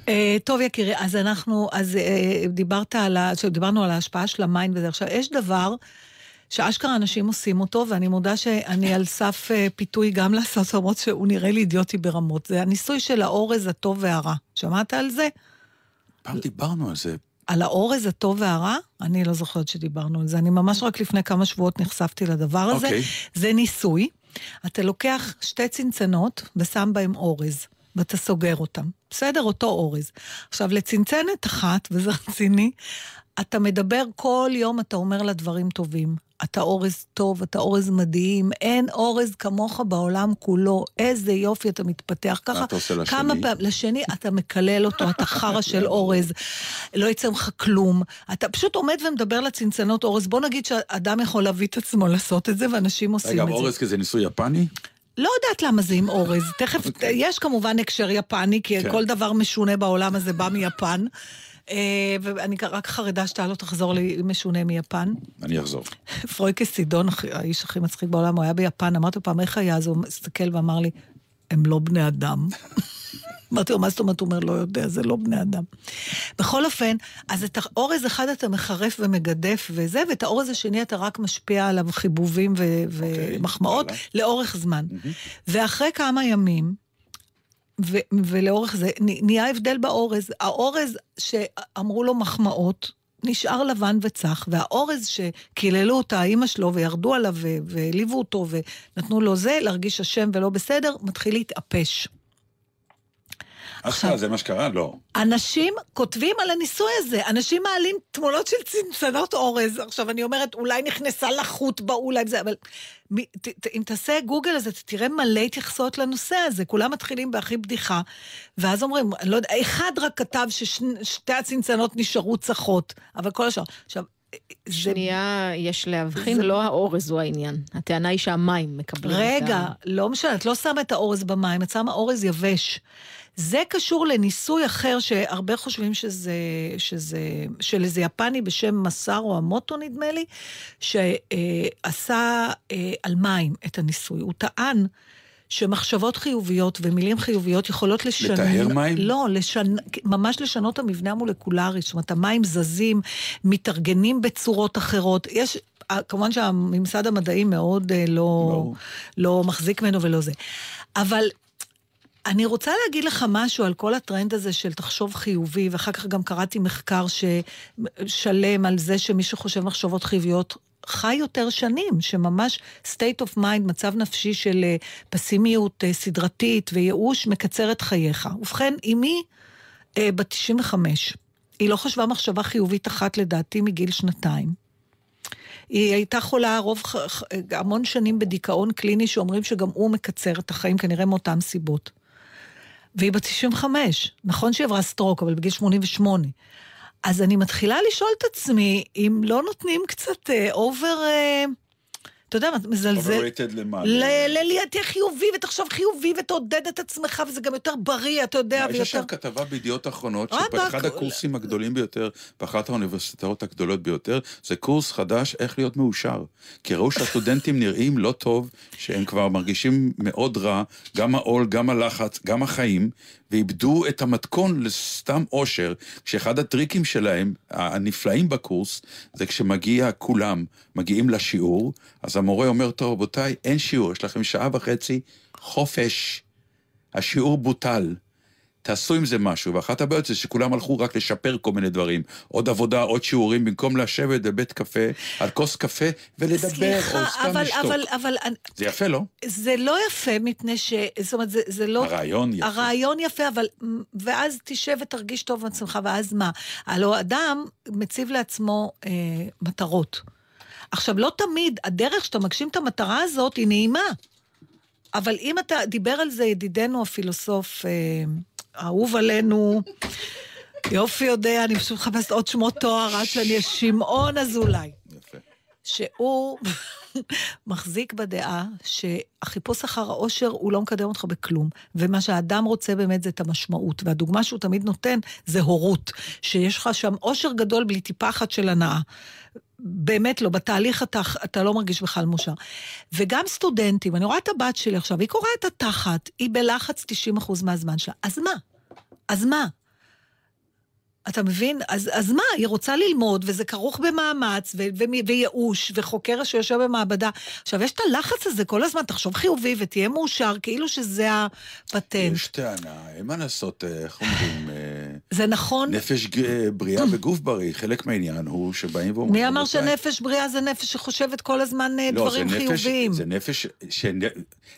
אה, טוב, יקירי, אז אנחנו, אז אה, דיברת על, ה- דיברנו על ההשפעה של ה mind וזה. עכשיו, יש דבר שאשכרה אנשים עושים אותו, ואני מודה שאני על סף אה, פיתוי גם לעשות, למרות שהוא נראה לי אידיוטי ברמות. זה הניסוי של האורז הטוב והרע. שמעת על זה? פעם דיברנו על זה. על האורז הטוב והרע? אני לא זוכרת שדיברנו על זה. אני ממש רק לפני כמה שבועות נחשפתי לדבר הזה. אוקיי. זה ניסוי. אתה לוקח שתי צנצנות ושם בהם אורז, ואתה סוגר אותם. בסדר? אותו אורז. עכשיו, לצנצנת אחת, וזה רציני, אתה מדבר כל יום, אתה אומר לה דברים טובים. אתה אורז טוב, אתה אורז מדהים, אין אורז כמוך בעולם כולו. איזה יופי אתה מתפתח ככה. אתה עושה לשני? כמה פעמים, לשני אתה מקלל אותו, אתה חרא של אורז, לא יצא ממך כלום. אתה פשוט עומד ומדבר לצנצנות אורז. בוא נגיד שאדם יכול להביא את עצמו לעשות את זה, ואנשים עושים רגע, את זה. אורז כזה ניסוי יפני? לא יודעת למה זה עם אורז. תכף, יש כמובן הקשר יפני, כי כן. כל דבר משונה בעולם הזה בא מיפן. אה, ואני רק חרדה שאתה לא תחזור לי משונה מיפן. אני אחזור. פרויקה סידון, האיש הכי מצחיק בעולם, הוא היה ביפן, אמרתי לו פעם, איך היה? אז הוא מסתכל ואמר לי, הם לא בני אדם. אמרתי לו, מה זאת אומרת? הוא אומר, לא יודע, זה לא בני אדם. בכל אופן, אז את האורז אחד אתה מחרף ומגדף וזה, ואת האורז השני אתה רק משפיע עליו חיבובים ו- ומחמאות הלאה. לאורך זמן. ואחרי כמה ימים, ו- ולאורך זה, נהיה הבדל באורז. האורז שאמרו לו מחמאות, נשאר לבן וצח, והאורז שקיללו אותה אימא שלו וירדו עליו והעליבו אותו ונתנו לו זה, להרגיש אשם ולא בסדר, מתחיל להתאפש. עכשיו, זה מה שקרה? לא. אנשים כותבים על הניסוי הזה, אנשים מעלים תמונות של צנצנות אורז. עכשיו, אני אומרת, אולי נכנסה לחוט באול, אולי זה, אבל ת, ת, אם תעשה גוגל הזה, אתה תראה מלא התייחסות לנושא הזה. כולם מתחילים בהכי בדיחה, ואז אומרים, אני לא יודע, אחד רק כתב ששתי הצנצנות נשארו צחות, אבל כל השאר. עכשיו, זה... שנייה, יש להבחין, זה- לא האורז הוא העניין. הטענה היא שהמים מקבלים את ה... רגע, לא משנה, את לא שמה את האורז במים, את שמה אורז יבש. זה קשור לניסוי אחר שהרבה חושבים שזה, שזה, של איזה יפני בשם מסארו המוטו, נדמה לי, שעשה אה, על מים את הניסוי. הוא טען שמחשבות חיוביות ומילים חיוביות יכולות לשנות... לטהר מים? לא, לשנ... ממש לשנות את המבנה המולקולרי. זאת אומרת, המים זזים, מתארגנים בצורות אחרות. יש... אה, כמובן שהממסד המדעי מאוד אה, לא, ברור. לא מחזיק ממנו ולא זה. אבל אני רוצה להגיד לך משהו על כל הטרנד הזה של תחשוב חיובי, ואחר כך גם קראתי מחקר. שלם על זה שמי שחושב מחשבות חיוביות חי יותר שנים, שממש state of mind, מצב נפשי של אה, פסימיות אה, סדרתית וייאוש, מקצר את חייך. ובכן, אמי אה, בת 95, היא לא חשבה מחשבה חיובית אחת לדעתי מגיל שנתיים. היא הייתה חולה רוב, המון שנים בדיכאון קליני שאומרים שגם הוא מקצר את החיים, כנראה מאותן סיבות. והיא בת 95. נכון שהיא עברה סטרוק, אבל בגיל 88. אז אני מתחילה לשאול את עצמי, אם לא נותנים קצת over... אתה יודע, מה, מזלזל. overrated למה? ל- ל- להיות תהיה חיובי ותחשוב חיובי ותעודד את עצמך, וזה גם יותר בריא, אתה יודע, יש ויותר... עכשיו כתבה בידיעות אחרונות, רבאק, שבאחד הקורסים הגדולים ביותר, באחת האוניברסיטאות הגדולות ביותר, זה קורס חדש איך להיות מאושר. כי ראו שהסטודנטים נראים לא טוב, שהם כבר מרגישים מאוד רע, גם העול, גם הלחץ, גם החיים, ואיבדו את המתכון לסתם אושר, כשאחד הטריקים שלהם, הנפלאים בקורס, זה כשמגיע כולם, מגיעים לשיעור, אז המורה אומר, טוב, רבותיי, אין שיעור, יש לכם שעה וחצי חופש. השיעור בוטל. תעשו עם זה משהו, ואחת הבעיות זה שכולם הלכו רק לשפר כל מיני דברים. עוד עבודה, עוד שיעורים, במקום לשבת בבית קפה, על כוס קפה, ולדבר, סליחה, או סתם אבל, לשתוק. אבל, אבל זה יפה, לא? זה לא יפה מפני ש... זאת אומרת, זה, זה לא... הרעיון יפה. הרעיון יפה, אבל... ואז תשב ותרגיש טוב עם עצמך, ואז מה? הלוא אדם מציב לעצמו אה, מטרות. עכשיו, לא תמיד הדרך שאתה מגשים את המטרה הזאת היא נעימה. אבל אם אתה... דיבר על זה ידידנו הפילוסוף, אה, האהוב עלינו, יופי יודע, אני פשוט מחפשת עוד שמות תואר עד שאני... שמעון אזולאי. יפה. שהוא מחזיק בדעה שהחיפוש אחר האושר הוא לא מקדם אותך בכלום, ומה שהאדם רוצה באמת זה את המשמעות, והדוגמה שהוא תמיד נותן זה הורות, שיש לך שם אושר גדול בלי טיפה אחת של הנאה. באמת לא, בתהליך אתה, אתה לא מרגיש בכלל מאושר. וגם סטודנטים, אני רואה את הבת שלי עכשיו, היא קוראת את התחת, היא בלחץ 90% מהזמן שלה, אז מה? אז מה? אתה מבין? אז, אז מה, היא רוצה ללמוד, וזה כרוך במאמץ, ו- ו- וייאוש, וחוקר שיושב במעבדה. עכשיו, יש את הלחץ הזה כל הזמן, תחשוב חיובי ותהיה מאושר, כאילו שזה הפטנט. יש טענה, אין מה לעשות, אה, איך אומרים, אה, זה נכון? נפש בריאה בגוף בריא, חלק מהעניין הוא שבאים ואומרים... מי אמר "רבותיי, שנפש בריאה זה נפש שחושבת כל הזמן אה, לא, דברים זה נפש, חיוביים? זה נפש, שנ...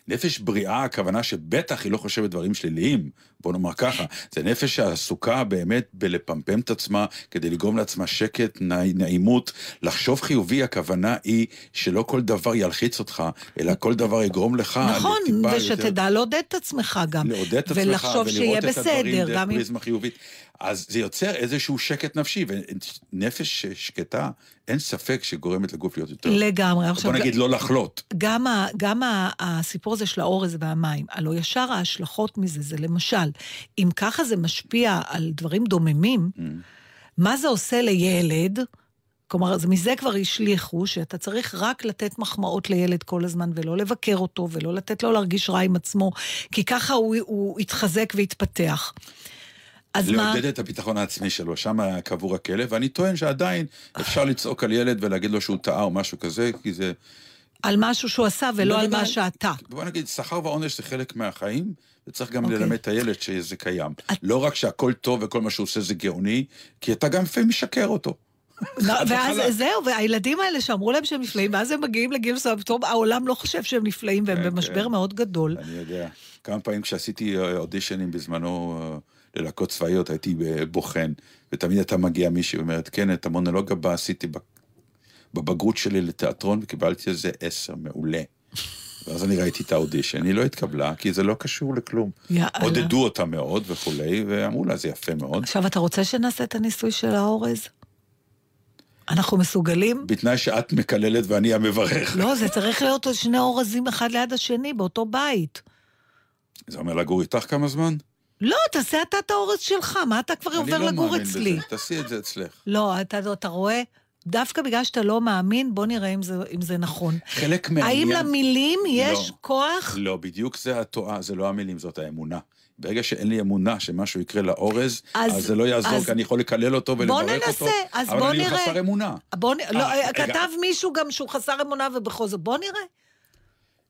נפש בריאה, הכוונה שבטח היא לא חושבת דברים שליליים בוא נאמר ככה, זה נפש שעסוקה באמת בלפמפם את עצמה כדי לגרום לעצמה שקט, נע- נעימות. לחשוב חיובי, הכוונה היא שלא כל דבר ילחיץ אותך, אלא כל דבר יגרום לך נכון, לטיפה יותר- ושתדע לעודד את עצמך גם. לעודד את עצמך ולחשוב שיהיה ולראות את הדברים בסדר, דרך. פריזמה חיובית. אז זה יוצר איזשהו שקט נפשי, ונפש שקטה, אין ספק שגורמת לגוף להיות יותר... לגמרי. עכשיו, בוא נגיד לא לחלות. גם, ה, גם ה, הסיפור הזה של האורז והמים, הלוא ישר ההשלכות מזה, זה למשל, אם ככה זה משפיע על דברים דוממים, Mm. מה זה עושה לילד? כלומר, אז מזה כבר השליכו שאתה צריך רק לתת מחמאות לילד כל הזמן, ולא לבקר אותו, ולא לתת לו להרגיש רע עם עצמו, כי ככה הוא, הוא יתחזק ויתפתח. אז מה? לעודד את הביטחון העצמי שלו, שם קבור הכלב, ואני טוען שעדיין אפשר לצעוק על ילד ולהגיד לו שהוא טעה או משהו כזה, כי זה... על משהו שהוא עשה ולא על. מה שאתה. בוא נגיד, שכר ועונש זה חלק מהחיים, וצריך גם אוקיי. ללמד את הילד שזה קיים. את- לא רק שהכל טוב וכל מה שהוא עושה זה גאוני, כי אתה גם לפעמים משקר אותו. ואז. זהו, והילדים האלה שאמרו להם שהם נפלאים, ואז הם מגיעים לגיל מסוים, פתאום העולם לא חושב שהם נפלאים, והם כן, במשבר כן. מאוד גדול. אני יודע. כמה פעמים כשעשיתי אודישנים בזמנו אה, ללהקות צבאיות, הייתי בוחן, ותמיד הייתה מגיעה מישהי ואומרת, כן, את המונולוג הבא עשיתי בבגרות שלי לתיאטרון, וקיבלתי על זה עשר, מעולה. ואז אני ראיתי את האודישן, היא לא התקבלה, כי זה לא קשור לכלום. יאללה. עודדו אותה מאוד וכולי, ואמרו לה, זה יפה מאוד. עכשיו, אתה רוצה שנעשה את הניסוי של האורז? אנחנו מסוגלים? בתנאי שאת מקללת ואני המברך. לא, זה צריך להיות שני אורזים אחד ליד השני באותו בית. זה אומר לגור איתך כמה זמן? לא, תעשה אתה את האורז שלך, מה אתה כבר אני עובר לא לגור מאמין אצלי? בזה, תעשי את זה אצלך. לא, אתה, אתה רואה? דווקא בגלל שאתה לא מאמין, בוא נראה אם זה, אם זה נכון. חלק מהעניין... האם למילים יש לא. כוח? לא, בדיוק זה התועה, זה לא המילים, זאת האמונה. ברגע שאין לי אמונה שמשהו יקרה לאורז, אז- אז, זה לא יעזור, אז- כי אני יכול לקלל אותו ולברך בוא אותו, ננסה, אז בוא אבל אני נראה. חסר אמונה. בוא, נ- לא, אה, רגע. כתב מישהו גם שהוא חסר אמונה ובכל זאת, בוא נראה.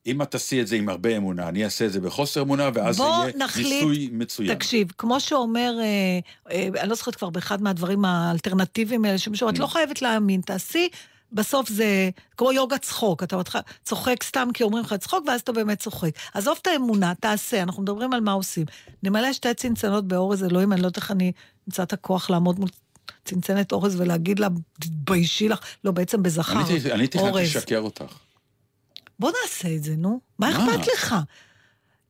אם את תעשי את זה עם הרבה אמונה, אני אעשה את זה בחוסר אמונה, ואז זה יהיה נחליט- ניסוי מצוין. תקשיב, כמו שאומר, אה, אה, אני לא זוכרת כבר באחד מהדברים האלטרנטיביים האלה, שמישהו, Mm. את לא חייבת להאמין, תעשי, בסוף זה כמו יוגה צחוק, אתה צוחק סתם כי אומרים לך צחוק, ואז אתה באמת צוחק. עזוב את האמונה, תעשה, אנחנו מדברים על מה עושים. נמלא שתי צנצנות באורז, אלוהים, אני לא יודעת איך אני אמצא את הכוח לעמוד מול צנצנת אורז ולהגיד לה, תתביישי לך, לא, בעצם בזכר, אני אני תכננתי. לשקר אותך. בוא נעשה את זה, נו. מה? אכפת לך?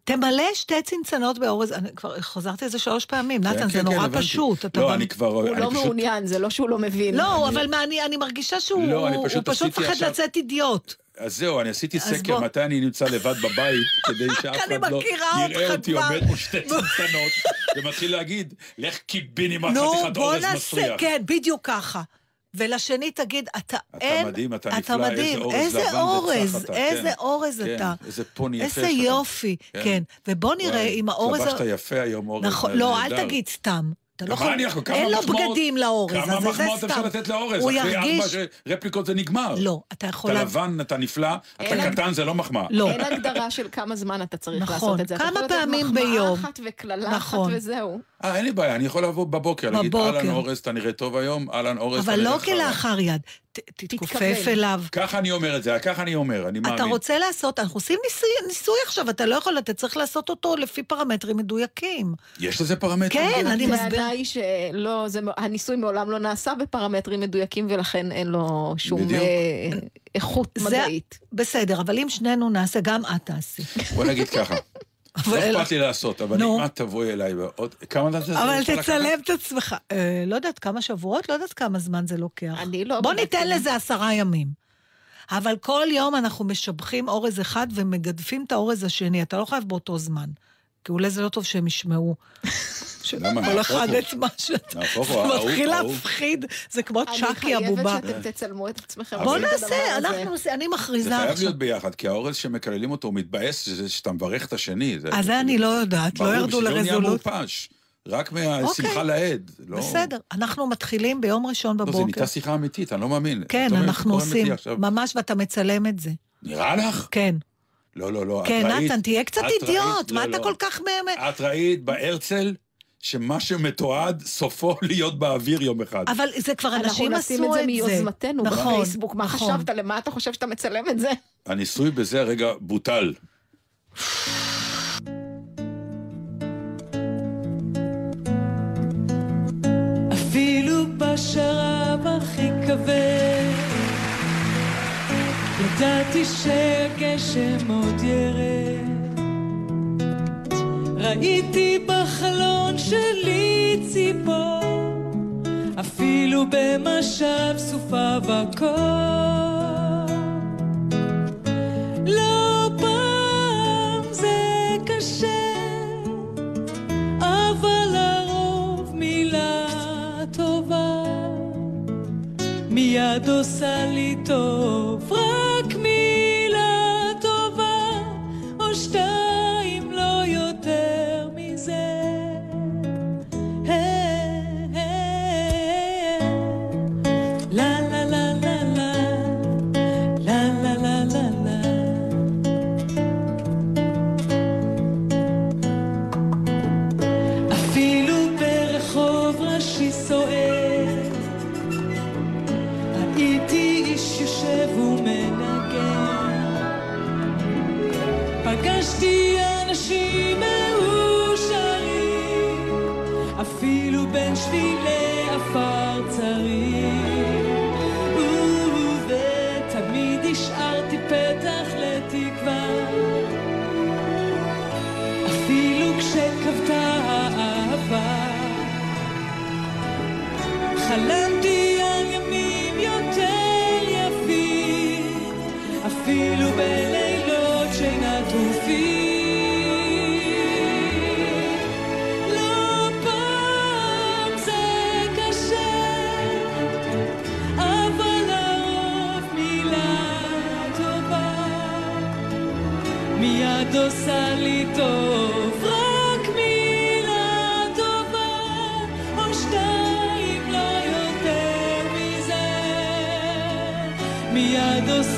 תמלא שתי צנצנות באורז, אני כבר חזרתי על זה שלוש פעמים, כן, נתן, כן, זה כן, נורא הבנתי. פשוט. אתה לא, אני כבר... הוא אני לא פשוט- מעוניין, זה לא שהוא לא מבין. לא, אבל מה, אני, אני מרגישה שהוא לא, אני פשוט פשוט מפחד עכשיו- לצאת אידיוט. אז זהו, אני עשיתי סקר בוא. מתי אני נמצא לבד בבית, כדי שאף אני אחד לא יראה אותך אותי. עומד מול שתי צנצנות, ומתחיל להגיד, לך קיבינימט נו, חתיכת בוא אורז נעשה, מסריח. כן, בדיוק ככה. ולשני תגיד, אתה אין... מדהים, אתה אתה נפלא, איזה מדהים, אורז איזה לבן אורז, וצח אתה, איזה כן. אורז כן, אתה. איזה פוני יפה איזה. יופי, כן. כן. ובוא נראה וואי, אם האורז... ה- התלבשת יפה היום, אורז. נכון, זה לא, אל. תגיד סתם. אתה לא יכול, כמה אין לו מחמאות- בגדים לאורז, כמה אז זה מחמאות סתם. אפשר לתת לאורז? הוא אחרי ירגיש... ארבע ש- רפליקות זה נגמר. לא, אתה יכול... אתה לה- לבן, אתה נפלא, אתה קטן, זה לא מחמאה. לא. אין הגדרה של כמה זמן אתה צריך נכון. לעשות את זה. אתה כמה יכול לתת פעמים מחמאה ביום. אחת וקללה אחת נכון. וזהו. אה, אין לי בעיה, אני יכול לבוא בבוקר, להגיד. אהלן אורז, אתה נראה טוב היום, אהלן אורז, אתה אבל נראה לא חרא. כלאחר יד. תתכופף. אליו. ככה אני אומר את זה, ככה אני אומר, אני מאמין. אתה רוצה לעשות, אנחנו עושים ניסוי, ניסוי עכשיו, אתה לא יכול, אתה צריך לעשות אותו לפי פרמטרים מדויקים. יש לזה פרמטרים? כן, אני מסביר. הטענה היא שלא, זה, הניסוי מעולם לא נעשה בפרמטרים מדויקים ולכן אין לו שום בדיוק. אה, איכות מדעית. בסדר, אבל אם שנינו נעשה, גם את תעשי. בוא נגיד ככה, לא אכפת לי לעשות, אבל. אם את תבואי אליי בעוד... כמה זמן זה אבל? תצלם את עצמך. אה, לא יודעת כמה שבועות, לא יודעת כמה זמן זה לוקח. אני לא בוא. ניתן לזה עשרה ימים. אבל כל יום אנחנו משבחים אורז אחד ומגדפים את האורז השני. אתה לא חייב באותו זמן. כי אולי זה לא טוב שהם ישמעו. כל אחד. את מה שאתה... זה מתחיל. להפחיד, זה כמו צ'אקי אני הבובה. חייבת שאתם תצלמו את עצמכם. בוא נעשה. אנחנו עושים, אני זה מכריזה חייב עכשיו. להיות ביחד, כי האורז שמקללים אותו, הוא מתבאס שזה שאתה מברך את השני. אז זה אני לא יודעת, לא ברור, ירדו בשביל זה הוא נהיה לרזולוציה. מעופש. רק מהשמחה אוקיי. לאיד. לא- בסדר, אנחנו מתחילים ביום ראשון לא, זה בבוקר. נהייתה שיחה אמיתית, אני לא מאמין. כן, אנחנו עושים. ממש, ואתה מצלם את זה. נראה לך? כן. לא, לא, לא, את כן, ראית- נתן, תהיה קצת אידיוט, לא, מה אתה לא. כל כך? את ראית בהרצל שמה שמתועד סופו להיות באוויר יום אחד. אבל זה כבר אנחנו אנשים נשים עשו את את זה זה. מיוזמתנו נכון, בפייסבוק. מה נכון. חשבת? למה אתה חושב שאתה מצלם את זה? הניסוי בזה הרגע בוטל. ידעתי שהגשם עוד ירד. ראיתי בחלון שלי ציפור, אפילו במשב סופה וקור. לא פעם זה קשה, אבל לרוב מילה טובה מיד עושה לי טוב, אפילו כשכבתה האהבה חלמתי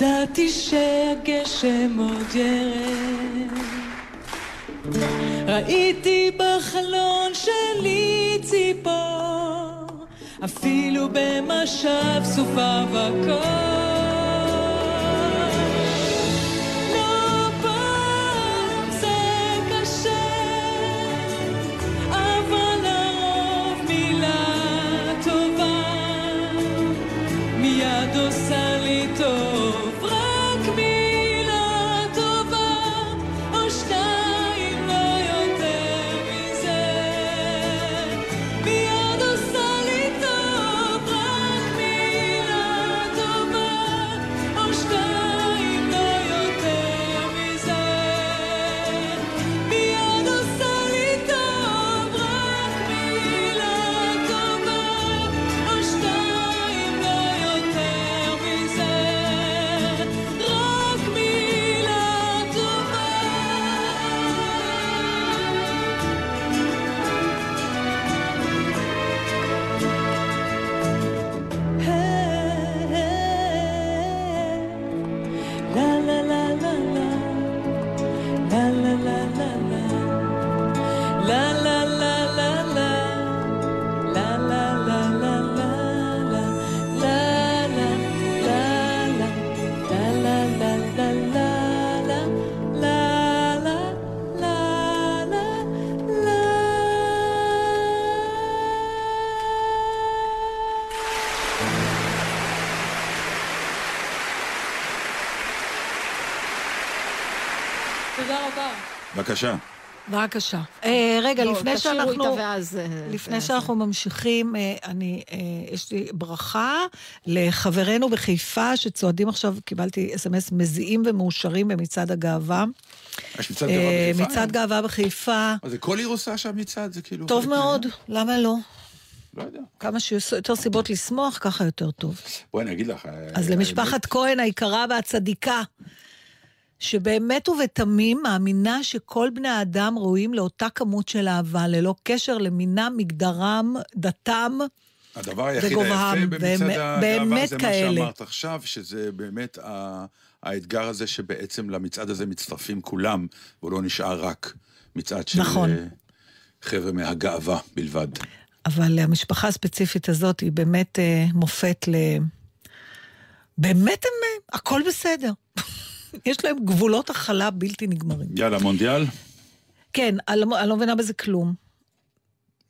ידעתי שהגשם עוד ירד. ראיתי בחלון שלי ציפור אפילו במשב סופה וקור בבקשה. בבקשה. אה, רגע, לא, לפני שאנחנו... אה, לפני שאנחנו ממשיכים, אה, אני, אה, יש לי ברכה לחברינו בחיפה שצועדים עכשיו, קיבלתי אס.אם.אס מזיעים ומאושרים במצעד הגאווה. יש מצעד גאווה בחיפה? מצעד גאווה בחיפה. זה כל עיר עושה שם מצעד? זה כאילו... טוב מאוד? למה לא? לא יודע. כמה שיותר יותר סיבות לשמוח, ככה יותר טוב. בואי אני אגיד לך. אז למשפחת כהן היקרה והצדיקה, שבאמת ובתמים מאמינה שכל בני האדם ראויים לאותה כמות של אהבה, ללא קשר למינם, מגדרם, דתם. הדבר היחיד וגובהם, היפה במצעד הגאווה באמת זה מה כאלה. שאמרת עכשיו, שזה באמת ה- האתגר הזה שבעצם למצעד הזה מצטרפים כולם, והוא לא נשאר רק מצעד של נכון. אה, חבר'ה מהגאווה בלבד. אבל המשפחה הספציפית הזאת היא באמת אה, מופת ל... באמת הם, אה, הכל בסדר. יש להם גבולות הכלה בלתי נגמרים. יאללה, מונדיאל? כן, אני לא- אני לא מבינה בזה כלום.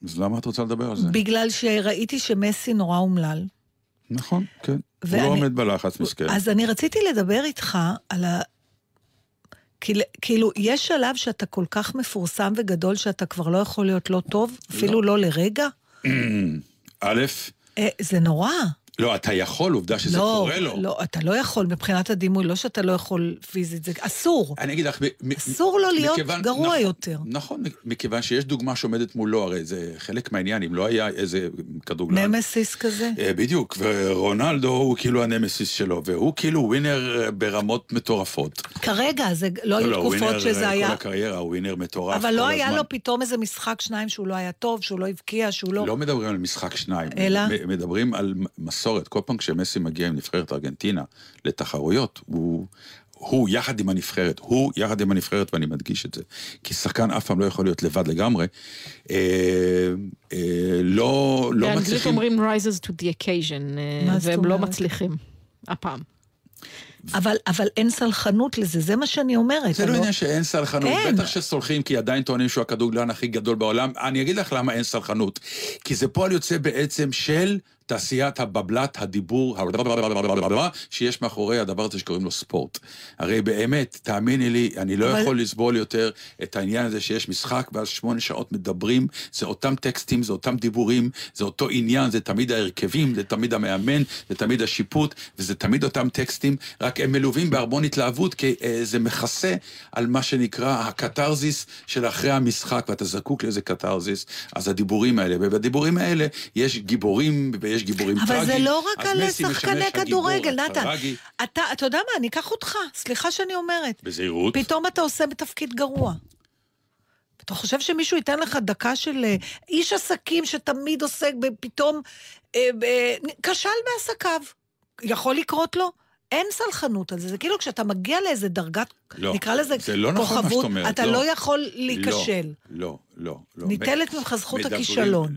אז למה את רוצה לדבר על זה? בגלל שראיתי שמסי נורא אומלל. נכון, כן. הוא ואני- לא עומד בלחץ, מסכן. אז אני רציתי לדבר איתך על ה... כאילו, כאילו, יש שלב שאתה כל כך מפורסם וגדול שאתה כבר לא יכול להיות לא טוב, אפילו לא לרגע? א', אה, זה נורא. לא, אתה יכול, עובדה שזה לא, קורה לו. לא, אתה לא יכול מבחינת הדימוי, לא שאתה לא יכול פיזית, זה אסור. אני אגיד לך, אסור לו להיות מכיוון- גרוע נכון, יותר. נכון, מכיוון שיש דוגמה שעומדת מולו, הרי זה חלק מהעניין, אם לא היה איזה כדורגלן. נמסיס כזה. אה, בדיוק, ורונלדו הוא כאילו הנמסיס שלו, והוא כאילו ווינר ברמות מטורפות. כרגע, זה לא היו הוא תקופות שזה אה, היה... כל הקריירה, הוא ווינר מטורף אבל כל לא היה הזמן. לו פתאום איזה משחק שניים שהוא לא היה טוב, שהוא לא הבקיע, שהוא לא... לא מדברים על משחק שניים, אלא? מדברים על מסורת. כל פעם כשמסי מגיע עם נבחרת ארגנטינה לתחרויות, הוא, הוא יחד עם הנבחרת, הוא יחד עם הנבחרת, ואני מדגיש את זה. כי שחקן אף פעם לא יכול להיות לבד לגמרי. אה, אה, לא, לא באנגלית מצליחים... אומרים rises to the occasion, אה, והם לא? מצליחים. הפעם. אבל, אבל אין סלחנות לזה, זה מה שאני אומרת. זה לא הלא- עניין שאין סלחנות, כן. בטח שסולחים, כי עדיין טוענים שהוא הכדורגלן הכי גדול בעולם. אני אגיד לך למה אין סלחנות. כי זה פועל יוצא בעצם של תעשיית הבבלת, הדיבור, שיש מאחורי הדבר הזה שקוראים לו ספורט. הרי באמת, תאמיני לי, אני לא אבל- יכול לסבול יותר את העניין הזה שיש משחק, ואז שמונה שעות מדברים, זה אותם טקסטים, זה אותם דיבורים, זה אותו עניין, זה תמיד ההרכבים, זה תמיד המאמן, זה תמיד השיפוט, וזה תמיד אותם טקסטים, רק הם מלווים בהרמון התלהבות, כי אה, זה מכסה על מה שנקרא הקתרזיס של אחרי המשחק, ואתה זקוק לאיזה קתרזיס, אז הדיבורים האלה, ובדיבורים האלה יש גיבורים ויש גיבורים אבל טרגיים. זה לא רק על שחקני כדורגל, נתן. אתה, אתה יודע מה, אני אקח אותך, סליחה שאני אומרת. בזהירות. פתאום אתה עושה בתפקיד גרוע. אתה חושב שמישהו ייתן לך דקה של אה, איש עסקים שתמיד עוסק בפתאום, אה, אה, כשל בעסקיו. יכול לקרות לו? אין סלחנות על זה, זה כאילו כשאתה מגיע לאיזה דרגת, לא, נקרא לזה זה לא נכון כוכבות, אתה לא. לא יכול להיכשל. לא, לא, לא. ניטלת ממך זכות הכישלון.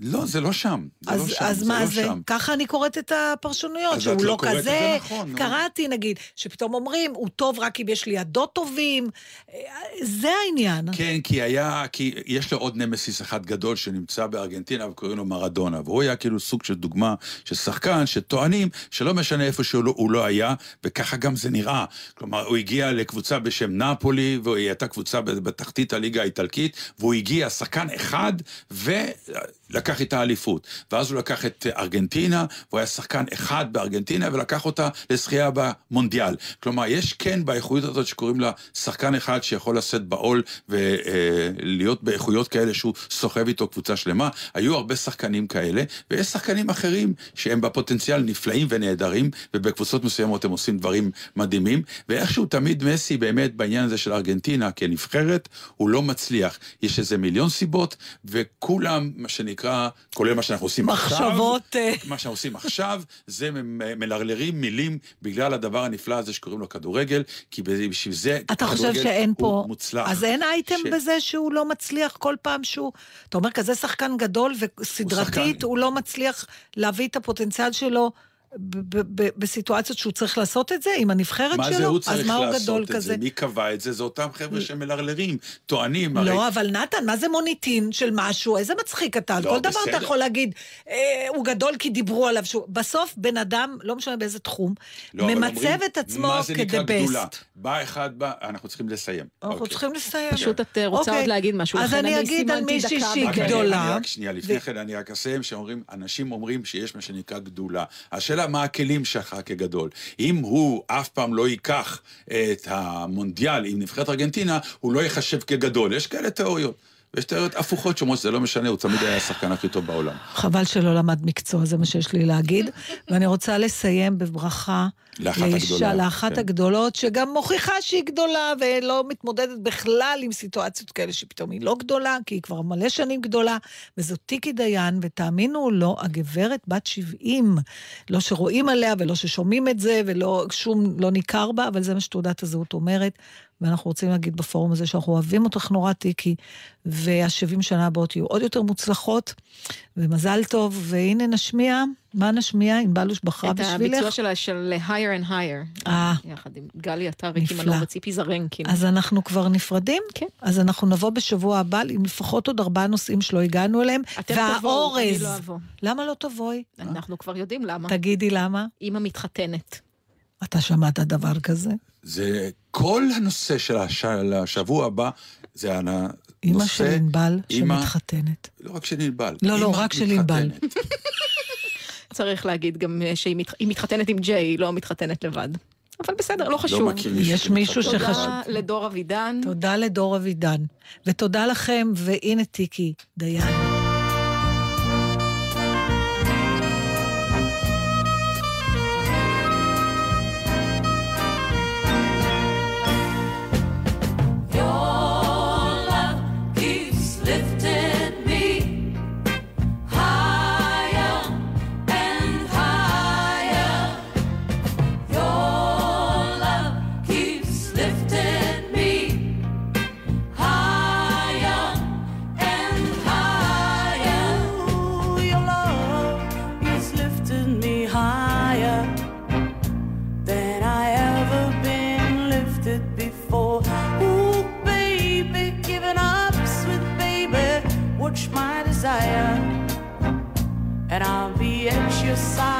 לא, זה לא שם. זה אז, לא שם, אז זה מה לא זה? שם. ככה אני קוראת את הפרשנויות, שהוא לא לא כזה. זה נכון, נו. קראתי, נגיד, שפתאום אומרים, הוא טוב רק אם יש לידו טובים. אה, זה העניין. כן, כי היה, כי יש לו עוד נמסיס אחד גדול שנמצא בארגנטינה וקוראים לו מרדונה, והוא היה כאילו סוג של דוגמה של שחקן שטוענים שלא משנה איפה שהוא לא, לא היה, וככה גם זה נראה. כלומר, הוא הגיע לקבוצה בשם נפולי, והיא הייתה קבוצה בתחתית הליגה האיטלקית, והוא הגיע שחקן אחד, ולקח איתה אליפות. ואז הוא לקח את ארגנטינה, והוא היה שחקן אחד בארגנטינה, ולקח אותה לזכייה במונדיאל. כלומר, יש כן באיכות הזאת שקוראים לה שחקן אחד שיכול לשאת בעול ולהיות באיכויות כאלה שהוא סוחב איתו קבוצה שלמה. היו הרבה שחקנים כאלה, ויש שחקנים אחרים שהם בפוטנציאל נפלאים ונהדרים, ובקבוצות מסוימות הם עושים דברים מדהימים, ואיכשהו תמיד מסי באמת בעניין הזה של ארגנטינה כנבחרת, הוא לא מצליח. יש איזה מיליון סיבות, וכולם, מה שנקרא, כולל מה שאנחנו עושים עכשיו, מחשבות, אה. מה שאנחנו עושים עכשיו, זה מלרלרים מילים בגלל הדבר הנפלא הזה שקוראים לו כדורגל, כי בשביל זה אתה חושב שאין הוא פה... מוצלח. אז אין אייטם ש- בזה שהוא לא מצליח כל פעם שהוא... אתה אומר, כזה שחקן גדול וסדרתית, שחקן. הוא לא מצליח להביא את הפוטנציאל שלו ב- ב- בסיטואציות שהוא צריך לעשות את זה עם הנבחרת מה שלו? זה הוא אז צריך מה הוא גדול לעשות את כזה? זה? מי קבע את זה? זה אותם חבר'ה שמלרלרים, טוענים, הרי... לא, אבל נתן, מה זה מוניטין של משהו? איזה מצחיק אתה. לא, כל דבר אתה בסדר. יכול להגיד, אה, הוא גדול כי דיברו עליו. שהוא... בסוף בן אדם, לא משנה באיזה תחום, לא, ממצב אומרים, את עצמו מה זה נקרא גדולה? כ-the best. בא אחד, בא, אנחנו צריכים לסיים. אנחנו אוקיי. צריכים לסיים. פשוט את אה, רוצה אוקיי. עוד להגיד משהו, אז אני אגיד על מישהי שהיא גדולה. רק שנייה, לפני כן אני רק אסיים, שאומרים, אנשים אומרים שיש מה שנקרא גדולה. השאלה מה הכלים שלך כגדול. אם הוא אף פעם לא ייקח את המונדיאל עם נבחרת ארגנטינה, הוא לא ייחשב כגדול. יש כאלה תיאוריות. ויש תיאוריות הפוכות שאומרות שזה לא משנה, הוא תמיד היה השחקן הכי טוב בעולם. חבל שלא למד מקצוע, זה מה שיש לי להגיד. ואני רוצה לסיים בברכה לאחת לאישה- הגדולה, לאחת כן. הגדולות, שגם מוכיחה שהיא גדולה ולא מתמודדת בכלל עם סיטואציות כאלה שפתאום היא לא גדולה, כי היא כבר מלא שנים גדולה, וזאת טיקי דיין, ותאמינו או לא, הגברת בת 70, לא שרואים עליה ולא ששומעים את זה, ולא שום, לא ניכר בה, אבל זה מה שתעודת הזהות אומרת. ואנחנו רוצים להגיד בפורום הזה שאנחנו אוהבים אותך נורא, טיקי, וה-70 שנה הבאות יהיו עוד יותר מוצלחות, ומזל טוב, והנה נשמיע, מה נשמיע? ענבלוש בחרה את בשבילך? הביצוע שלה של higher and higher. אה. יחד עם גלי עטר, ריקי נפלא. מנור וציפי זרנקין. אז אנחנו כבר נפרדים? כן. אז אנחנו נבוא בשבוע הבא עם לפחות עוד ארבעה נושאים שלא הגענו אליהם. אתם תבואו, אני והאורז. לא אבוא. למה לא תבואי? אנחנו כבר יודעים למה. תגידי למה. אימא מתחתנת. אתה שמעת דבר כזה? זה כל הנושא של הש... השבוע הבא, זה הנושא... אימא של ענבל אימא- שמתחתנת. לא רק של ענבל. לא, לא, רק של ענבל. צריך להגיד גם אה, שהיא מת- היא מתחתנת עם ג'יי, היא לא מתחתנת לבד. אבל בסדר, לא חשוב. לא מכיר מישהו יש מישהו. שחשב... תודה לדור אבידן. תודה לדור אבידן. ותודה לכם, והנה טיקי דיין. And I'll be at your side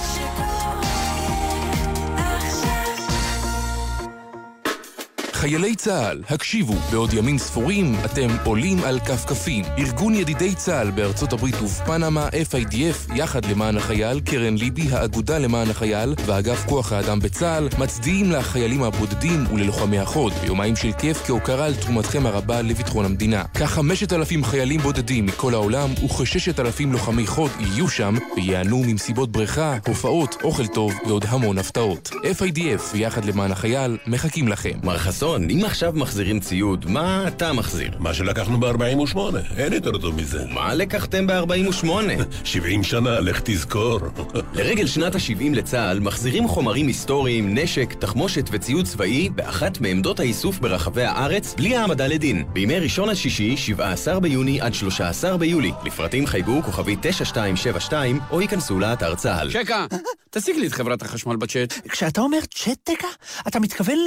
חיילי צה"ל, הקשיבו, בעוד ימים ספורים אתם עולים על כפכפים. ארגון ידידי צה"ל בארצות הברית ובפנמה, FIDF, יחד למען החייל, קרן ליבי, האגודה למען החייל ואגף כוח האדם בצה"ל, מצדיעים לחיילים הבודדים וללוחמי החוד, ביומיים של כיף כהוקרה על תרומתכם הרבה לביטחון המדינה. כחמשת אלפים חיילים בודדים מכל העולם וכששת אלפים לוחמי חוד יהיו שם וייהנו ממסיבות בריכה, הופעות, אוכל טוב ועוד המון הפתעות. FIDF ויחד למען החייל מחכים לכם. מר חסון, אם עכשיו מחזירים ציוד, מה אתה מחזיר? מה שלקחנו ב-48, אין יותר טוב מזה. מה לקחתם ב-48? 70 שנה, לך תזכור. לרגל שנת ה-70 לצה"ל מחזירים חומרים היסטוריים, נשק, תחמושת וציוד צבאי באחת מעמדות האיסוף ברחבי הארץ בלי העמדה לדין. בימי ראשון עד שישי, 17 ביוני עד 13 ביולי. לפרטים חייגו כוכבי 9272 או ייכנסו לאתר צה"ל. שקה, תשיג לי את חברת החשמל בצ'אט. כשאתה אומר צ'טקה, אתה מתכוון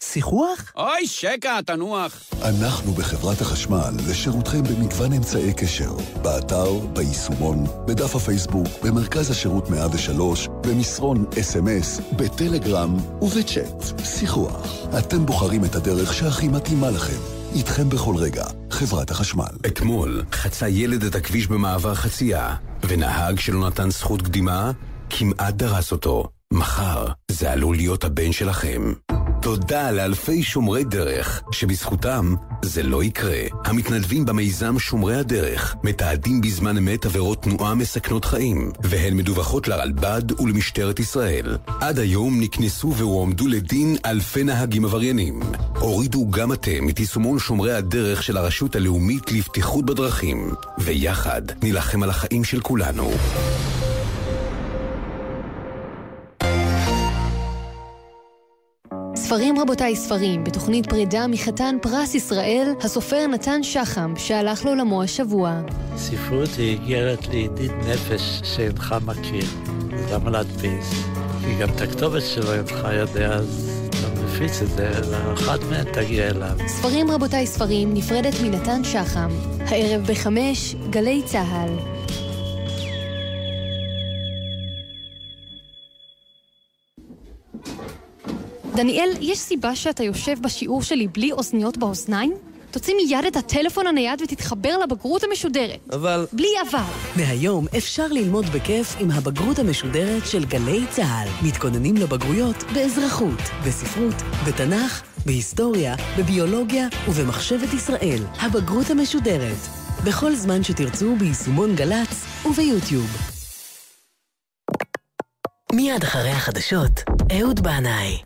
לשיחוח? אוי, שקה, תנוח. אנחנו בחברת החשמל לשירותכם במגוון אמצעי קשר, באתר, ביישומון, בדף הפייסבוק, במרכז השירות 103, במסרון אס.אם.אס, בטלגרם ובצ'אט. שיחוח. אתם בוחרים את הדרך שהכי מתאימה לכם. איתכם בכל רגע, חברת החשמל. אתמול חצה ילד את הכביש במעבר חצייה, ונהג שלא נתן זכות קדימה, כמעט דרס אותו. מחר זה עלול להיות הבן שלכם. תודה לאלפי שומרי דרך, שבזכותם זה לא יקרה. המתנדבים במיזם שומרי הדרך מתעדים בזמן אמת עבירות תנועה מסכנות חיים, והן מדווחות לרלב"ד ולמשטרת ישראל. עד היום נקנסו והועמדו לדין אלפי נהגים עבריינים. הורידו גם אתם את יישומון שומרי הדרך של הרשות הלאומית לבטיחות בדרכים, ויחד נילחם על החיים של כולנו. ספרים רבותיי ספרים, בתוכנית פרידה מחתן פרס ישראל, הסופר נתן שחם, שהלך לעולמו השבוע. ספרות היא איגרת לידיד נפש שאינך מכיר. למה להדפיס? כי גם את הכתובת שלו אינך יודע, אז אתה מפיץ את זה, לאחת מהן תגיע אליו. ספרים רבותיי ספרים, נפרדת מנתן שחם. הערב בחמש, גלי צה"ל. דניאל, יש סיבה שאתה יושב בשיעור שלי בלי אוזניות באוזניים? תוציא מיד את הטלפון הנייד ותתחבר לבגרות המשודרת. אבל... בלי אבל. מהיום אפשר ללמוד בכיף עם הבגרות המשודרת של גלי צה"ל. מתכוננים לבגרויות באזרחות, בספרות, בתנ"ך, בהיסטוריה, בביולוגיה ובמחשבת ישראל. הבגרות המשודרת. בכל זמן שתרצו ביישומון גל"צ וביוטיוב. מיד אחרי החדשות, אהוד בנאי.